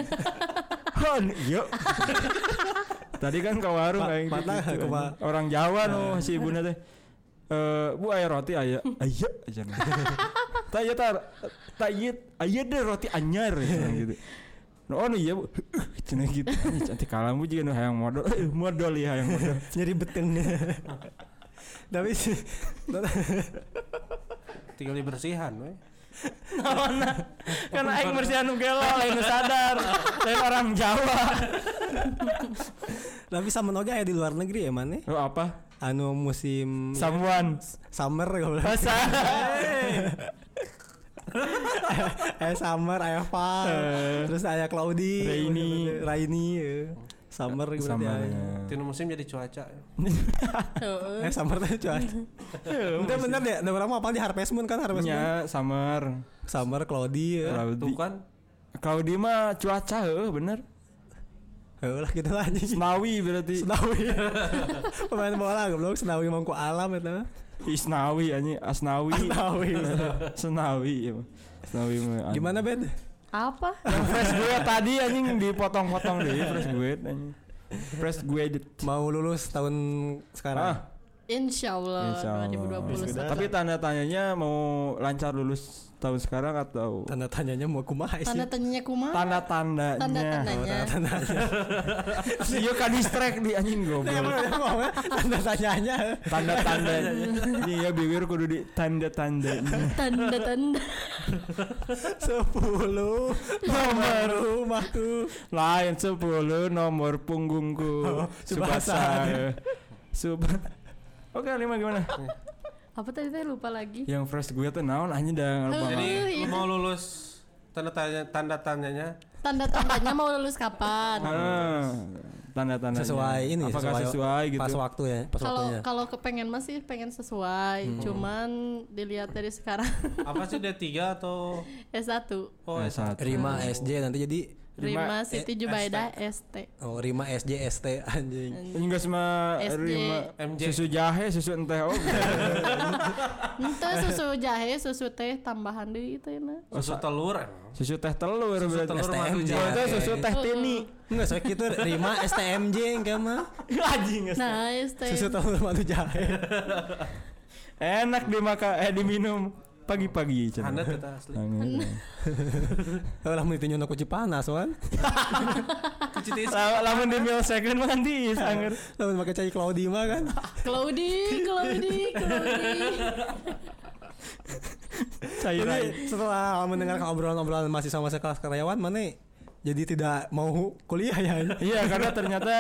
Han, yuk. Tadi kan ke warung kayak patah, gitu. Orang Jawa no si ibuna teh. Eh, Bu aya roti aya. Aya aja. Ta ieu ta ta ieu aya deh roti anyar cenah gitu. No, oh no iya bu Cenah gitu Cantik kalambu juga no hayang modal Eh, Modal ya hayang modal Nyari betengnya. Tapi sih Tinggal dibersihan we. Naona Kan aing bersihan nu gelo lain nu sadar Lain orang Jawa tapi sama noga ya di luar negeri ya mana? Oh apa? Anu musim Someone summer goblok. Masa eh summer aya fall. Eh. Terus aya cloudy, Rainy. rainy. eh. Summer berarti Sama aya. Tinu musim jadi cuaca. Heeh. Eh summer teh cuaca. Itu bener deh, ada orang mau apa di Harvest Moon kan Harvest Moon. Ya summer Summer cloudy ya. Cloudy Tuh kan Cloudy mah cuaca heuh bener lah gitu lah anjing. Senawi berarti Senawi. Pemain bola goblok Senawi mangku alam eta. Isnawi anjing Asnawi Senawi. Senawi ya. Senawi. Gimana Ben? Apa? Yang fresh gue tadi anjing dipotong-potong deh fresh gue anjing. Fresh gue Mau lulus tahun sekarang. ah, Insya Allah, Insya Allah. 2021. Tapi tanda tanyanya mau lancar lulus tahun sekarang atau Tanda tanyanya mau kumaha sih? Tanda tanyanya kumaha? tanda-tandanya? Tanda-tandanya. Iya kan distract di anjing Ya, goblok. emang dia ngomongnya tanda tanyanya. Tanda-tanda. Iya bibir kudu di tanda-tandanya. Tanda-tanda. Sepuluh nomor rumahku. Lain 10 nomor punggungku. Oh, Subasa. Sub. Oke, lima gimana? Apa tadi teh lupa lagi? Yang fresh gue tuh naon anjing dah lupa. Jadi Oh, lu iya. mau lulus tanda tanya tanda tanyanya Tanda-tandanya mau lulus kapan? Ah, tanda-tanda Sesuai ini apakah sesuai, gitu Pas waktu ya, pas Kalau waktunya. kalau kepengen masih pengen sesuai, cuman dilihat dari sekarang apa sih D3 atau S1 oh Eh, S1 satu. Rima SJ nanti jadi Rima Siti Jubaida ST. oh Rima SJ ST anjing. Enggak semua SD. Rima MJ. susu jahe susu enteh oh Ente susu jahe, susu teh tambahan deh itu ya. susu telur susu teh telur susu berarti telur madu STM, Oh, itu susu teh tini Enggak saya itu Rima STMJ enggak mah. anjing Nah, ST. Susu telur madu jahe. enak dimakan eh diminum pagi-pagi cenah. Handat kita asli Hangat. Lah mun ditunjuk kuci panas kan. Cuci tisu La- lamun di mil second mah nanti sanger Lamun pakai cai Claudi mah kan. Claudi, Claudi, Claudi. cairan Jadi setelah mendengar obrolan-obrolan masih sama kelas karyawan mana jadi tidak mau kuliah ya. Iya karena ternyata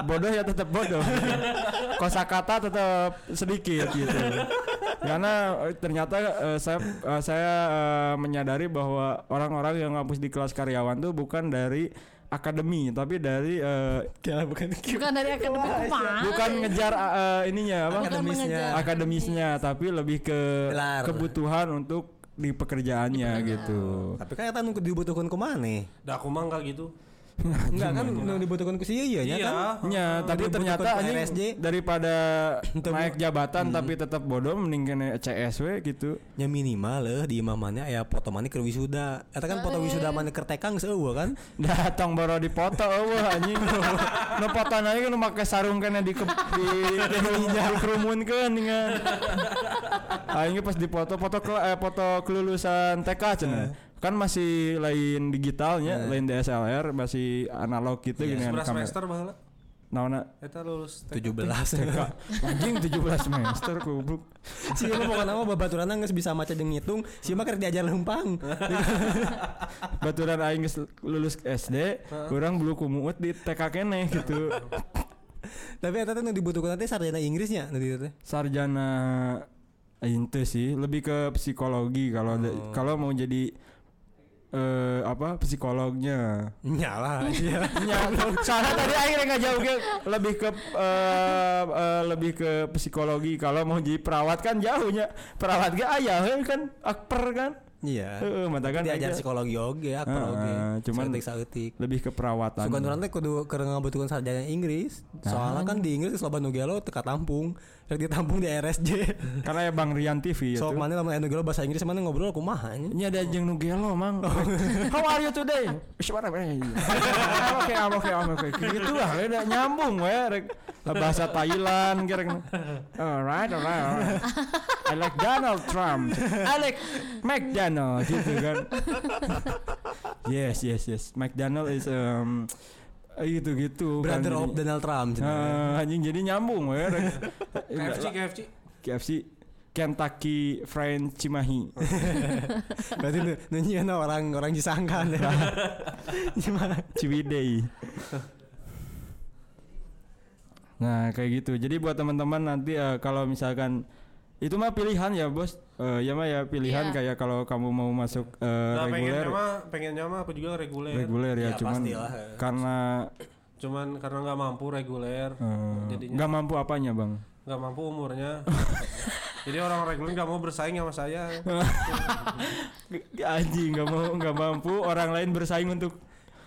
bodoh ya tetap bodoh. Kosakata tetap sedikit gitu. Karena eh, ternyata eh, saya eh, saya eh, menyadari bahwa orang-orang yang ngampus di kelas karyawan tuh bukan dari akademi tapi dari eh, Kira bukan Bukan dari akademi bukan ngejar eh, ininya apa Bukan akademisnya. mengejar. akademisnya tapi lebih ke Gelar. kebutuhan untuk di pekerjaannya gitu. Tapi kan eta nu dibutuhkan ku maneh. Dah aku mah gitu Enggak kan nu dibutuhkan ieu nya Iya kan. Ya, tapi ternyata ke anjing RSJ. daripada Untuk naik jabatan tapi tetap bodoh mending kena CSW gitu. nya minimal leuh di imah maneh aya foto maneh keur wisuda. Eta kan foto wisuda maneh keur tekang seueuh kan. Datang baru dipoto eueuh anjing. Nu foto aja kan make sarung kena di ke, di di dikerumunkeun dengan. Aing pas dipoto foto ke, eh, foto kelulusan TK cenah. Kan masih lain digitalnya, lain DSLR, masih analog gitu gini Seberapa semester baheula Naona Eta lulus 17 TK. Anjing 17 semester goblok. Si mah pokoknya mah babaturan geus bisa maca jeung ngitung, si mah keur diajar lempang. baturan aing geus lulus SD, kurang bulu kumuut di TK keneh gitu. Tapi eta teh nu dibutuhkeun teh sarjana Inggrisnya dieu teh. Sarjana itu sih lebih ke psikologi kalau ada- kalau mau jadi eh apa psikolognya. Nyalah iya. Ya, soalnya tadi akhirnya nggak jauh ke lebih ke eh, eh, lebih ke psikologi kalau mau jadi perawat kan jauhnya perawat gak ayah kan akper kan Iya. Heeh, mata kan Diajar aja psikologi oge, akpar Heeh, oge. cuman- saeutik. lebih ke perawatan Sugan urang teh kudu keur ngabutuhkeun sarjana Inggris. Soalnya kan di Inggris loba nu gelo teka tampung. Rek ditampung di RSJ. karena ya Bang Rian TV ya Sok tuh. mana lamun anu bahasa Inggris mana ngobrol kumaha nya. Ini ada jeng Nugelo mang. How are you today? Suara okay, I'm okay, I'm okay. Gitu lah, udah nyambung we rek bahasa Thailand Alright, alright, alright. I like Donald Trump. I like McDonald gitu kan. Yes, yes, yes. McDonald is um gitu gitu Brother of Donald Trump. cenah. anjing jadi nyambung rek. KFC KFC KFC Kentucky Fried Cimahi. Berarti nu nu nyieun orang orang Cisangkan. Gimana? Ciwidey. Nah kayak gitu. Jadi buat teman-teman nanti eh, kalau misalkan itu mah pilihan ya bos. Eh, ya mah ya pilihan Iya. kayak kalau kamu mau masuk eh, Nah reguler, pengennya mah pengennya mah aku juga reguler reguler ya, Ya, cuman pastilah. karena Cuman karena nggak mampu reguler eh, Jadinya. nggak mampu apanya bang. nggak mampu umurnya Jadi orang reguler nggak mau bersaing sama saya Anjing nggak mau nggak mampu orang lain bersaing untuk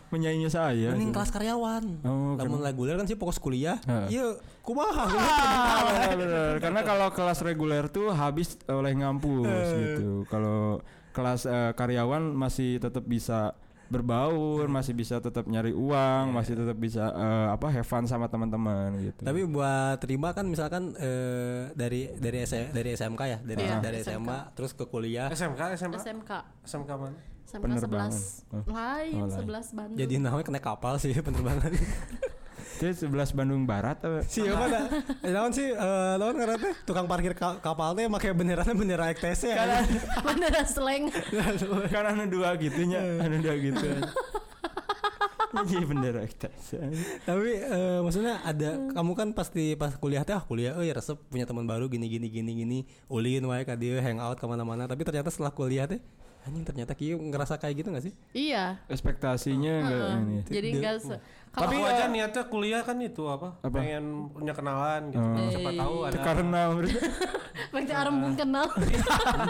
menyaingi saya. Mending kelas karyawan. Oh, Lamun reguler kan sih fokus kuliah. Iya, kumaha. Ah. Karena kalau kelas reguler tuh habis oleh ngampus gitu. Kalau kelas eh, karyawan masih tetap bisa berbaur, masih bisa tetap nyari uang, masih tetap bisa eh, apa have fun sama teman-teman gitu. Tapi buat terima kan misalkan eh, dari dari S- dari SMK ya, dari Iya, dari SMK. SMA terus ke kuliah. SMK SMK SMK SMK mana SMK Penerbangan. 11 Oh. lain Oh, lain. 11 Bandung Jadi namanya kena kapal sih penerbangan. Itu 11 Bandung Barat apa? Siapa dah? Eh, naon sih? Eh, naon karena teh tukang parkir ka- kapal teh make benderana bendera EKTC ya. beneran slang kan anu dua gitunya, anu dua gitu. Jadi bendera kita. Tapi eh, maksudnya ada kamu kan pasti pas kuliah teh ah, kuliah euy resep punya teman baru gini gini gini gini ulin wae ka dieu hangout ke mana mana tapi ternyata setelah kuliah teh anjing ternyata kieu ngerasa kayak gitu gak sih? iya Ekspektasinya enggak Heeh. ini. jadi enggak se- tapi kalau aja niatnya kuliah kan itu apa, Apa? pengen punya kenalan gitu Oh. siapa tahu ada karena menurut berarti arem kenal Itu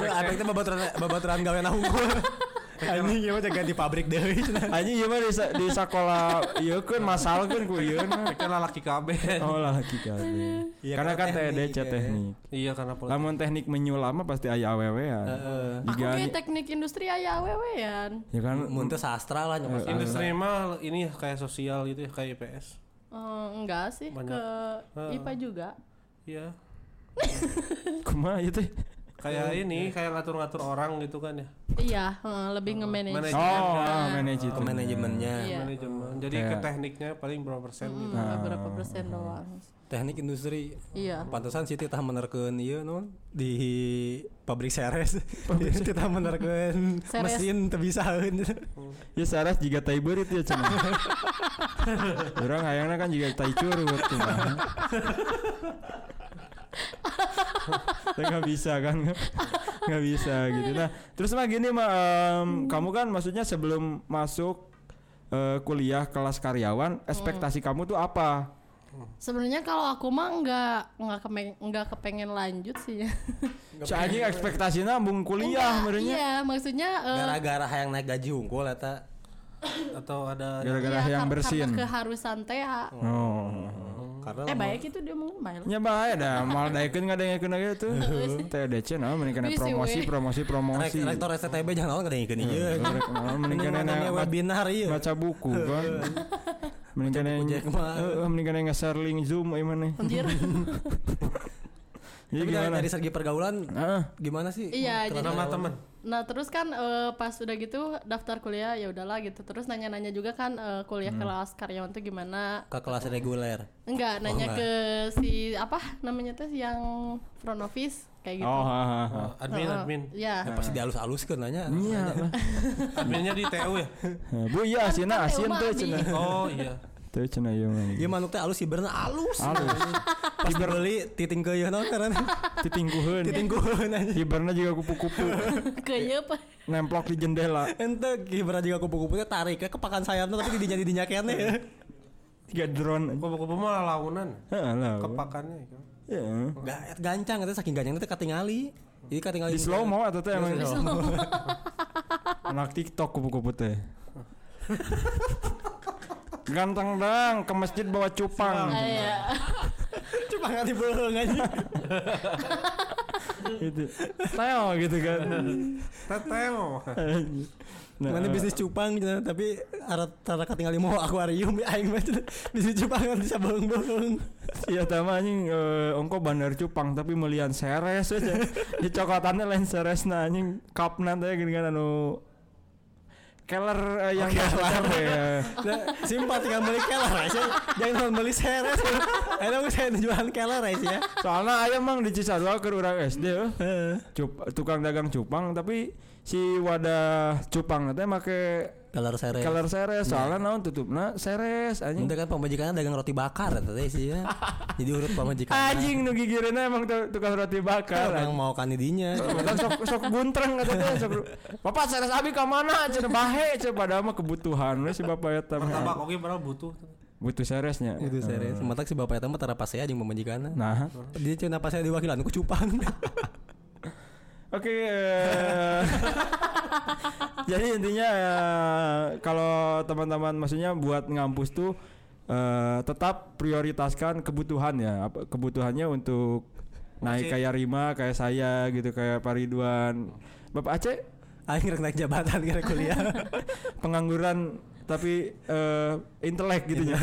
ada kita babaturan babaturan gawe na unggul. Anjing ieu mah di pabrik deui. anjing ieu mah di, sekolah ieu kan masal kan ku ieu mah. kan laki KB Oh lah laki kali. Iya, Karena kan TDC ya. teknik. iya karena politik Lamun teknik menyul lama pasti aya awewean. aku Jika kayak teknik industri aya awewean ya kan Mun teh sastra lah industri mah ini kayak sosial gitu ya kayak IPS Eh, enggak sih Banyak. ke IPA juga iya kumaha ieu teh? Kayak ini kayak ngatur-ngatur orang gitu kan ya iya eh, lebih nge-manage Manage. Oh, ah, manage itu. Ke manajemennya. Iya. manajemen jadi ke Kayak- tekniknya paling berapa persen gitu Hmm, beberapa persen doang Teknik industri. iya Pantesan sih titah menerkeun ieu non di pabrik seres. Titah menerkeun Seres. mesin teu bisaeun. Ya saras juga tai beurit ya cenah. Orang hayangna kan juga tai curut cenah. Tapi nggak bisa kan? Nggak bisa gitu. Nah terus mah gini mah em, kamu kan maksudnya sebelum masuk eh, kuliah kelas karyawan ekspektasi kamu tuh apa? Sebenarnya kalau aku mah enggak enggak kepengen enggak kepengen lanjut sih. Ya si anjing ekspektasinya bung kuliah merenya iya maksudnya eh, Gara-gara hayang naik gaji unggul eta. atau ada gara-gara iya, yang kar- bersin karena keharusan teh oh Karena eh baik itu dia mau main. Nya bae dah. Mal daekeun ngadengekeun lagi tuh TDC nah mending kena Bisi, promosi promosi promosi. Rektor STTB jangan naon ngadengikeun ieu. Rek, nah, mending kena Mending baca- webinar ieu. baca buku kan. Ma. eh, mending kena nge-share link zoom ieu mana anjir jadi Tapi dari, gimana dari segi pergaulan Ah, gimana sih? Iya, jadi- nama teman Nah terus kan eh, pas udah gitu daftar kuliah ya udahlah gitu. Terus nanya-nanya juga kan eh, kuliah Hmm. kelas karyawan tuh gimana? ke kelas reguler. Enggak, nanya enggak. ke si apa namanya tuh yang front office kayak gitu. oh ha, ha, ha. Oh, admin Heeh, admin Iya. Ya pasti dialus-aluskeun nanya. iya adminnya di TU ya bu iya asina kan asin Euma tuh oh iya tuh cenah ieu mah Ieu manuk teh alus siberna alus. Alus. Pas dibeli titing keuyeun naon karena titingkuheun titingkuheun aja. hiberna juga kupu-kupu Kayaknya apa? nemplok di jendela Ente kibra juga kupu-kupunya tarik ke kepakan sayapnya tapi didinya didinya kene ya. tiga drone kupu-kupu malah launan Heeh lah kepakannya gitu. ya Ga- gancang itu saking gancang itu katingali. Jadi katingali di slow mo atau teh emang Di anak tiktok kupu-kupu teh ganteng dang ke masjid bawa cupang Ah, iya. Cuma nggak dibeung aja. gitu teo gitu kan teteo nah, Mana bisnis cupang gitu, tapi arah arah katingali mau akuarium aing mah bisnis cupang kan bisa beung-beung. Iya tama anjing eh, ongko bandar cupang tapi melian seres aja. Di cokotannya lain seres nah anjing cup nanti gini kan anu keller eh, yang keller ya. Nah, simpel tinggal beli keler aja. Jangan beli seres. Ada saya jualan keler aja ya. Soalnya ayam mang di Cisarua ke urang SD. Cup, tukang dagang cupang tapi si wadah cupang nanti make Keler seres. keller seres soalnya naon tutupna seres anjing. Itu kan pemajikannya dagang roti bakar tadi sih ya. Jadi urut pemajikan. Anjing nu gigireuna emang tu- tukang roti bakar. Orang mau kanidinya. Kan sok sok guntreng kata teh sok Bapak seres abi ka mana cenah bahe cenah padahal mah kebutuhan we si bapak eta martabak mah. oke padahal butuh Butuh seresnya. Itu seres. Sementak si bapak itu mah tara pas jeung pemajikanna. Nah, Dia cina pas saya diwakilan ku cupang. oke eh, Jadi intinya eh, kalau teman-teman maksudnya buat ngampus tuh eh, tetap prioritaskan kebutuhan ya. Apa- Kebutuhannya untuk naik Oke. kayak Rima, kayak saya gitu, kayak Pak Ridwan. Bapak Aceh rek naik jabatan kira kuliah. pengangguran tapi eh, intelek gitu ya.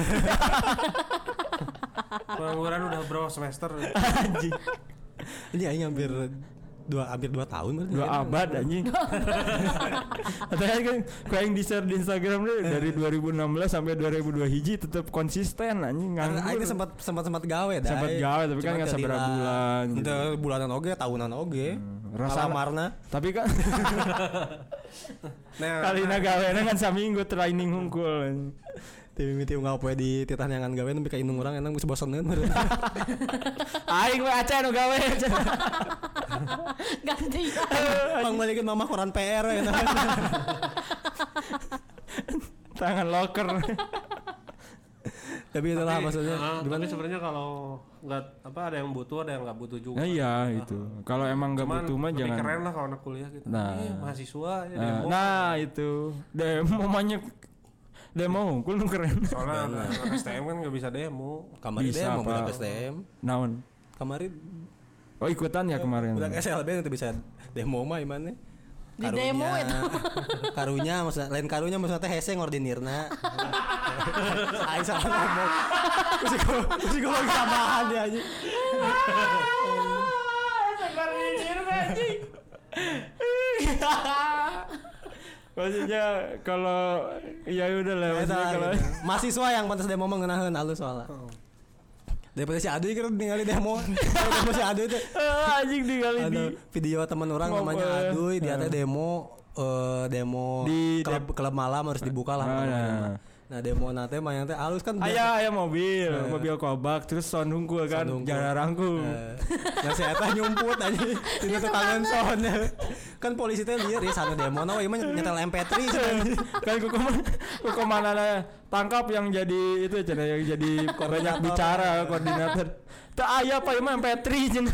Pengangguran udah berapa semester? Anjing. Ini aing hampir dua hampir dua tahun berarti. Dua abad anjing. Atau kan kau yang di-share di Instagram deh dari 2016 sampai 2002 hiji tetap konsisten anjing nganggur. aing sempat sempat sempat gawe dah. Sempat gawe, tapi kan nggak seberapa bulan gitu. Itu bulanan oge, tahunan oge. Rasa Alamarna. tapi kan Nah, kali na gawena kan saminggu training hungkul. Tapi mimiti nggak poe di titah nyangan gawe tapi ka indung orang enang bisa boseneun meureun. Aing we aceh nu gawe. ganti Pang balikin mama koran PR ya. Tangan loker. Tapi itulah tapi, maksudnya ah, gimana tapi sebenarnya kalau nggak apa ada yang butuh ada yang nggak butuh juga. Nah iya itu. Kalau emang nggak butuh mah jangan. keren lah kalau anak kuliah gitu. Nah. Iya, mahasiswa ya Nah, demo. nah itu demo banyak demo hungkul nu keren. Soalnya STM kan nggak bisa demo. kamari Bisa, demo budak STM. Naon? Kamari Oh ikutan ya kemarin. budak SLB itu bisa demo mah imannya. Di demo itu. karunya maksudnya lain karunya maksudnya teh hese ngordinirna. Aing salah ngomong. Mesti gua mesti gua lagi tambahan dia aja. Maksudnya kalau ya udah lah maksudnya Eta, kalau mahasiswa yang pantas demo mengenahan halus soalnya. Daripada si Adu kan ningali demo. Demo si Adu itu Ah, anjing tinggal ada di video teman orang Mau, namanya eh, Aduy dia teh eh. demo eh, demo Di klub, klub malam harus dibuka lah. Ah, namanya. nah. Nah demo nate mah yang teh halus kan Ayah, ayah mobil, mobil kobak, terus sound hungkul kan, jangan rangkul. Eh, Nah saya nyumput aja Ini tuh kangen sound Kan polisi teh liar ya sana demo Nah emang nyetel MP3 cenah. kan ku ke mana, ku ke mana lah, tangkap yang jadi itu cina yang jadi banyak bicara koordinator. Tak ayah pak emang MP3 cina.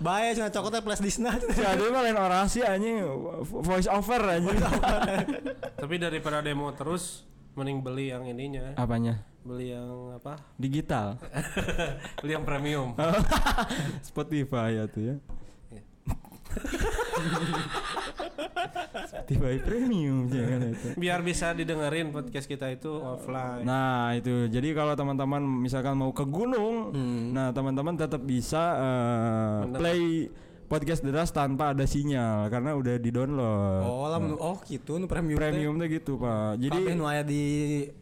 Bahaya cina cokotnya nah Si ada mah lain orasi anjing, voice over anjing. Tapi daripada demo terus mending beli yang ininya. Apanya? Beli yang apa? Digital. Beli yang premium. Spotify ya tuh ya. Iya. Spotify premium jangan itu. Biar bisa didengerin podcast kita itu offline. Nah itu jadi kalau teman-teman misalkan mau ke gunung, nah teman-teman tetap bisa Mendengar. play podcast deras tanpa ada sinyal karena udah di download. Oh lah Nah, oh gitu nu premium premium tuh gitu pak. Jadi Jadi nu aya di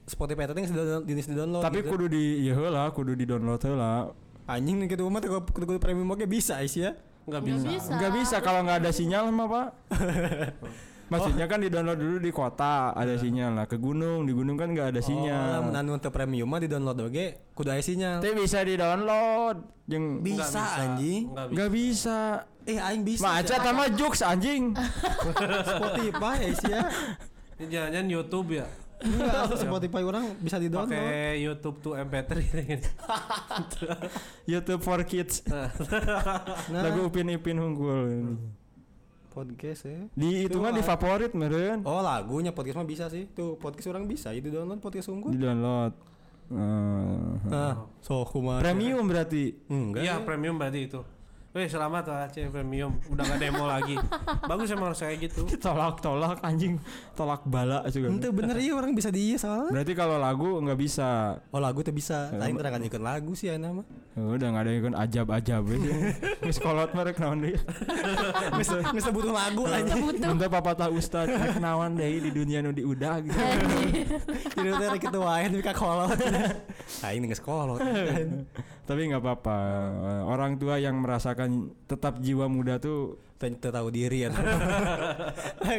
Spotify teh geus di download tapi gitu. kudu di ya lah, kudu di download lah. anjing nih gitu mah kudu kudu premium oge bisa is ya. Nggak Nggak bisa. bisa. Nggak bisa kalau nggak ada sinyal mah pak. Maksudnya kan di download dulu di kota ada sinyal lah. Ke gunung di gunung kan nggak ada Oh, sinyal. anu teu premium mah di download oge kudu aya sinyal. Tapi bisa di download. Yang Bisa anjing. Nggak bisa. Eh aing bisa. Ma aja sama jokes anjing. Spotify is ya. Ini jangan-jangan YouTube ya. Enggak, Spotify orang bisa di download. Pakai YouTube tuh MP3 ini. YouTube for kids. Nah, Lagu Upin Ipin Hunggul. Podcast ya. Di itu mah di ah. favorit meren. Oh lagunya podcast mah bisa sih. Tuh podcast orang bisa jadi download podcast unggul. Di download. Eh, Nah, so kumaha. premium berarti. Enggak. Iya, premium berarti itu. Weh, selamat lah Aceh premium. Udah gak demo lagi. Bagus emang harus kayak gitu. Tolak tolak anjing. Tolak bala juga. Ente bener iya orang bisa di iya soalnya. Berarti kalau lagu nggak bisa. Oh lagu tuh bisa. Lain terangan ikut lagu sih ana mah. Oh, udah nggak ada yang ajab ajab ya. Wis kolot merek naon. Geus geus butuh lagu aja. Minta papa tahu ustad naon deui di dunia nu diudah gitu. Jadi teh rek kitu wae nepi ka kolot. Aing geus kolot. Tapi nggak apa-apa. Eh, Orang tua yang merasakan tetap jiwa muda tuh Teu tahu diri ya.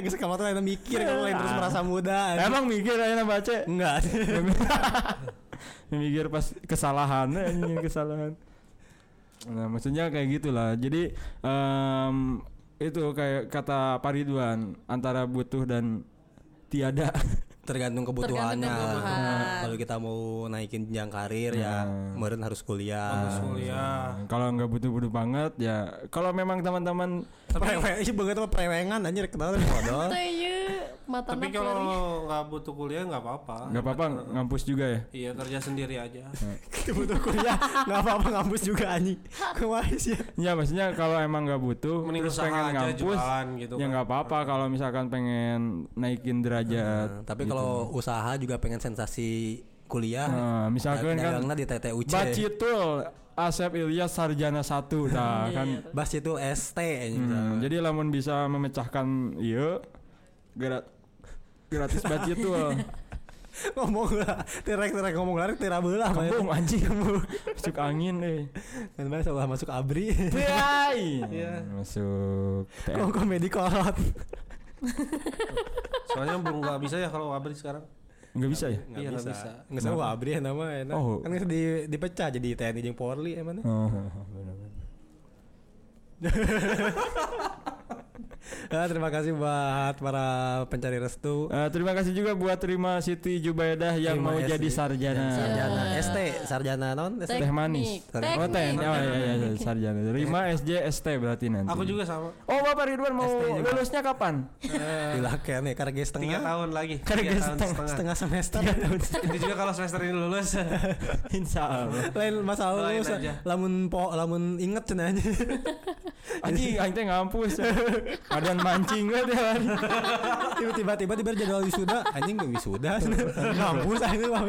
Geus kamu tuh lain mikir kalau lain terus merasa muda. emang mikir aja baca. Enggak. mikir pas kesalahan anjing kesalahan. Nah, maksudnya kayak gitulah. Jadi em, itu kayak kata Pak Ridwan antara butuh dan tiada. tergantung kebutuhannya. kebutuhan. Kalau kita mau naikin jenjang karir ya meureun harus kuliah. Harus kuliah. Kalau nggak butuh-butuh banget ya kalau memang teman-teman Prewe, ih banget mah prewengan anjir kenal bodoh. Mata Tapi kalau nggak butuh kuliah nggak apa-apa. nggak apa-apa ngampus juga ya. Iya kerja sendiri aja. butuh kuliah nggak apa-apa ngampus juga anjing. Kumaha sih? Ya maksudnya kalau emang nggak butuh Mending terus pengen aja ngampus jualan gitu ya kan. nggak apa-apa kalau misalkan pengen naikin derajat. Nah, tapi kalau usaha juga pengen sensasi kuliah. Nah, misalkan kan di TTUC. Bacitul Asep Ilyas Sarjana 1 nah kan Bas itu ST. Hmm, jadi lamun bisa memecahkan iya gra- gratis bacitul. ngomong lah, terek terek ngomong lari tira belah. Kembung anjing Masuk angin deh. Kan bahasa ulah masuk abri. Iya. Masuk. Kok komedi kolot. Soalnya belum nggak bisa ya kalau abri sekarang. Enggak bisa ya? Iya nggak bisa. Nggak usah abri ya nama enak. Oh. Kan di dipecah jadi TNI jeung Polri emang. Oh, benar-benar. Ya, terima kasih buat para pencari restu. Eh, terima kasih juga buat Rima Siti Jubaidah yang Terima mau kasih. jadi sarjana. Sarjana ST, sarjana non ST. Teh manis. Teknik. Oh, teh. Oh iya iya iya, sarjana. Rima SJ ST berarti nanti. Aku juga sama. Oh, Bapak Ridwan mau lulusnya kapan? Dilakukan nih karena Tiga setengah tahun lagi. Karena Tiga setengah- setengah. semester. Itu juga kalau semester ini lulus. Insya Allah. Lain masalah Lain lu sa- aja. lamun po lamun inget cenah aja. Anjing, aing teh ngampus. Kadang mancing we teh. hari. Tiba-tiba tiba tiba jadwal wisuda anjing gak wisuda kampus anjing mah.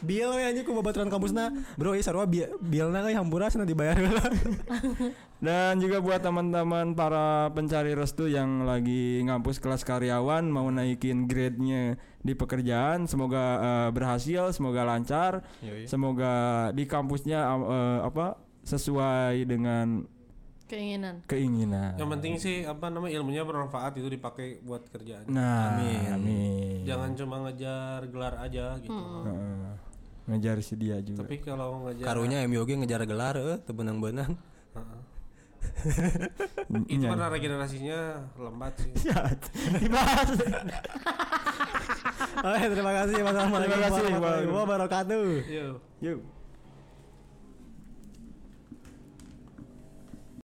Bill we anjing ku babaturan kampusna bro ieu sarua bi- bilna euy hampura cenah dibayar heula. Dan juga buat teman-teman para pencari restu yang lagi ngampus kelas karyawan mau naikin grade-nya di pekerjaan, semoga eh, berhasil, semoga lancar, semoga di kampusnya eh, apa sesuai dengan keinginan. keinginan. Yang penting sih apa namanya ilmunya bermanfaat itu dipakai buat kerjaan. Nah, Amin. amin. Jangan cuma ngejar gelar aja gitu. Heeh. ngejar si dia juga. Tapi kalau ngejar Karunya MUG ngejar gelar euy teu benang-benang. itu karena regenerasinya lambat sih. Ya, dibahas. Oke, terima kasih. Wassalamualaikum Terima kasih. wabarakatuh. Yo. Yuk.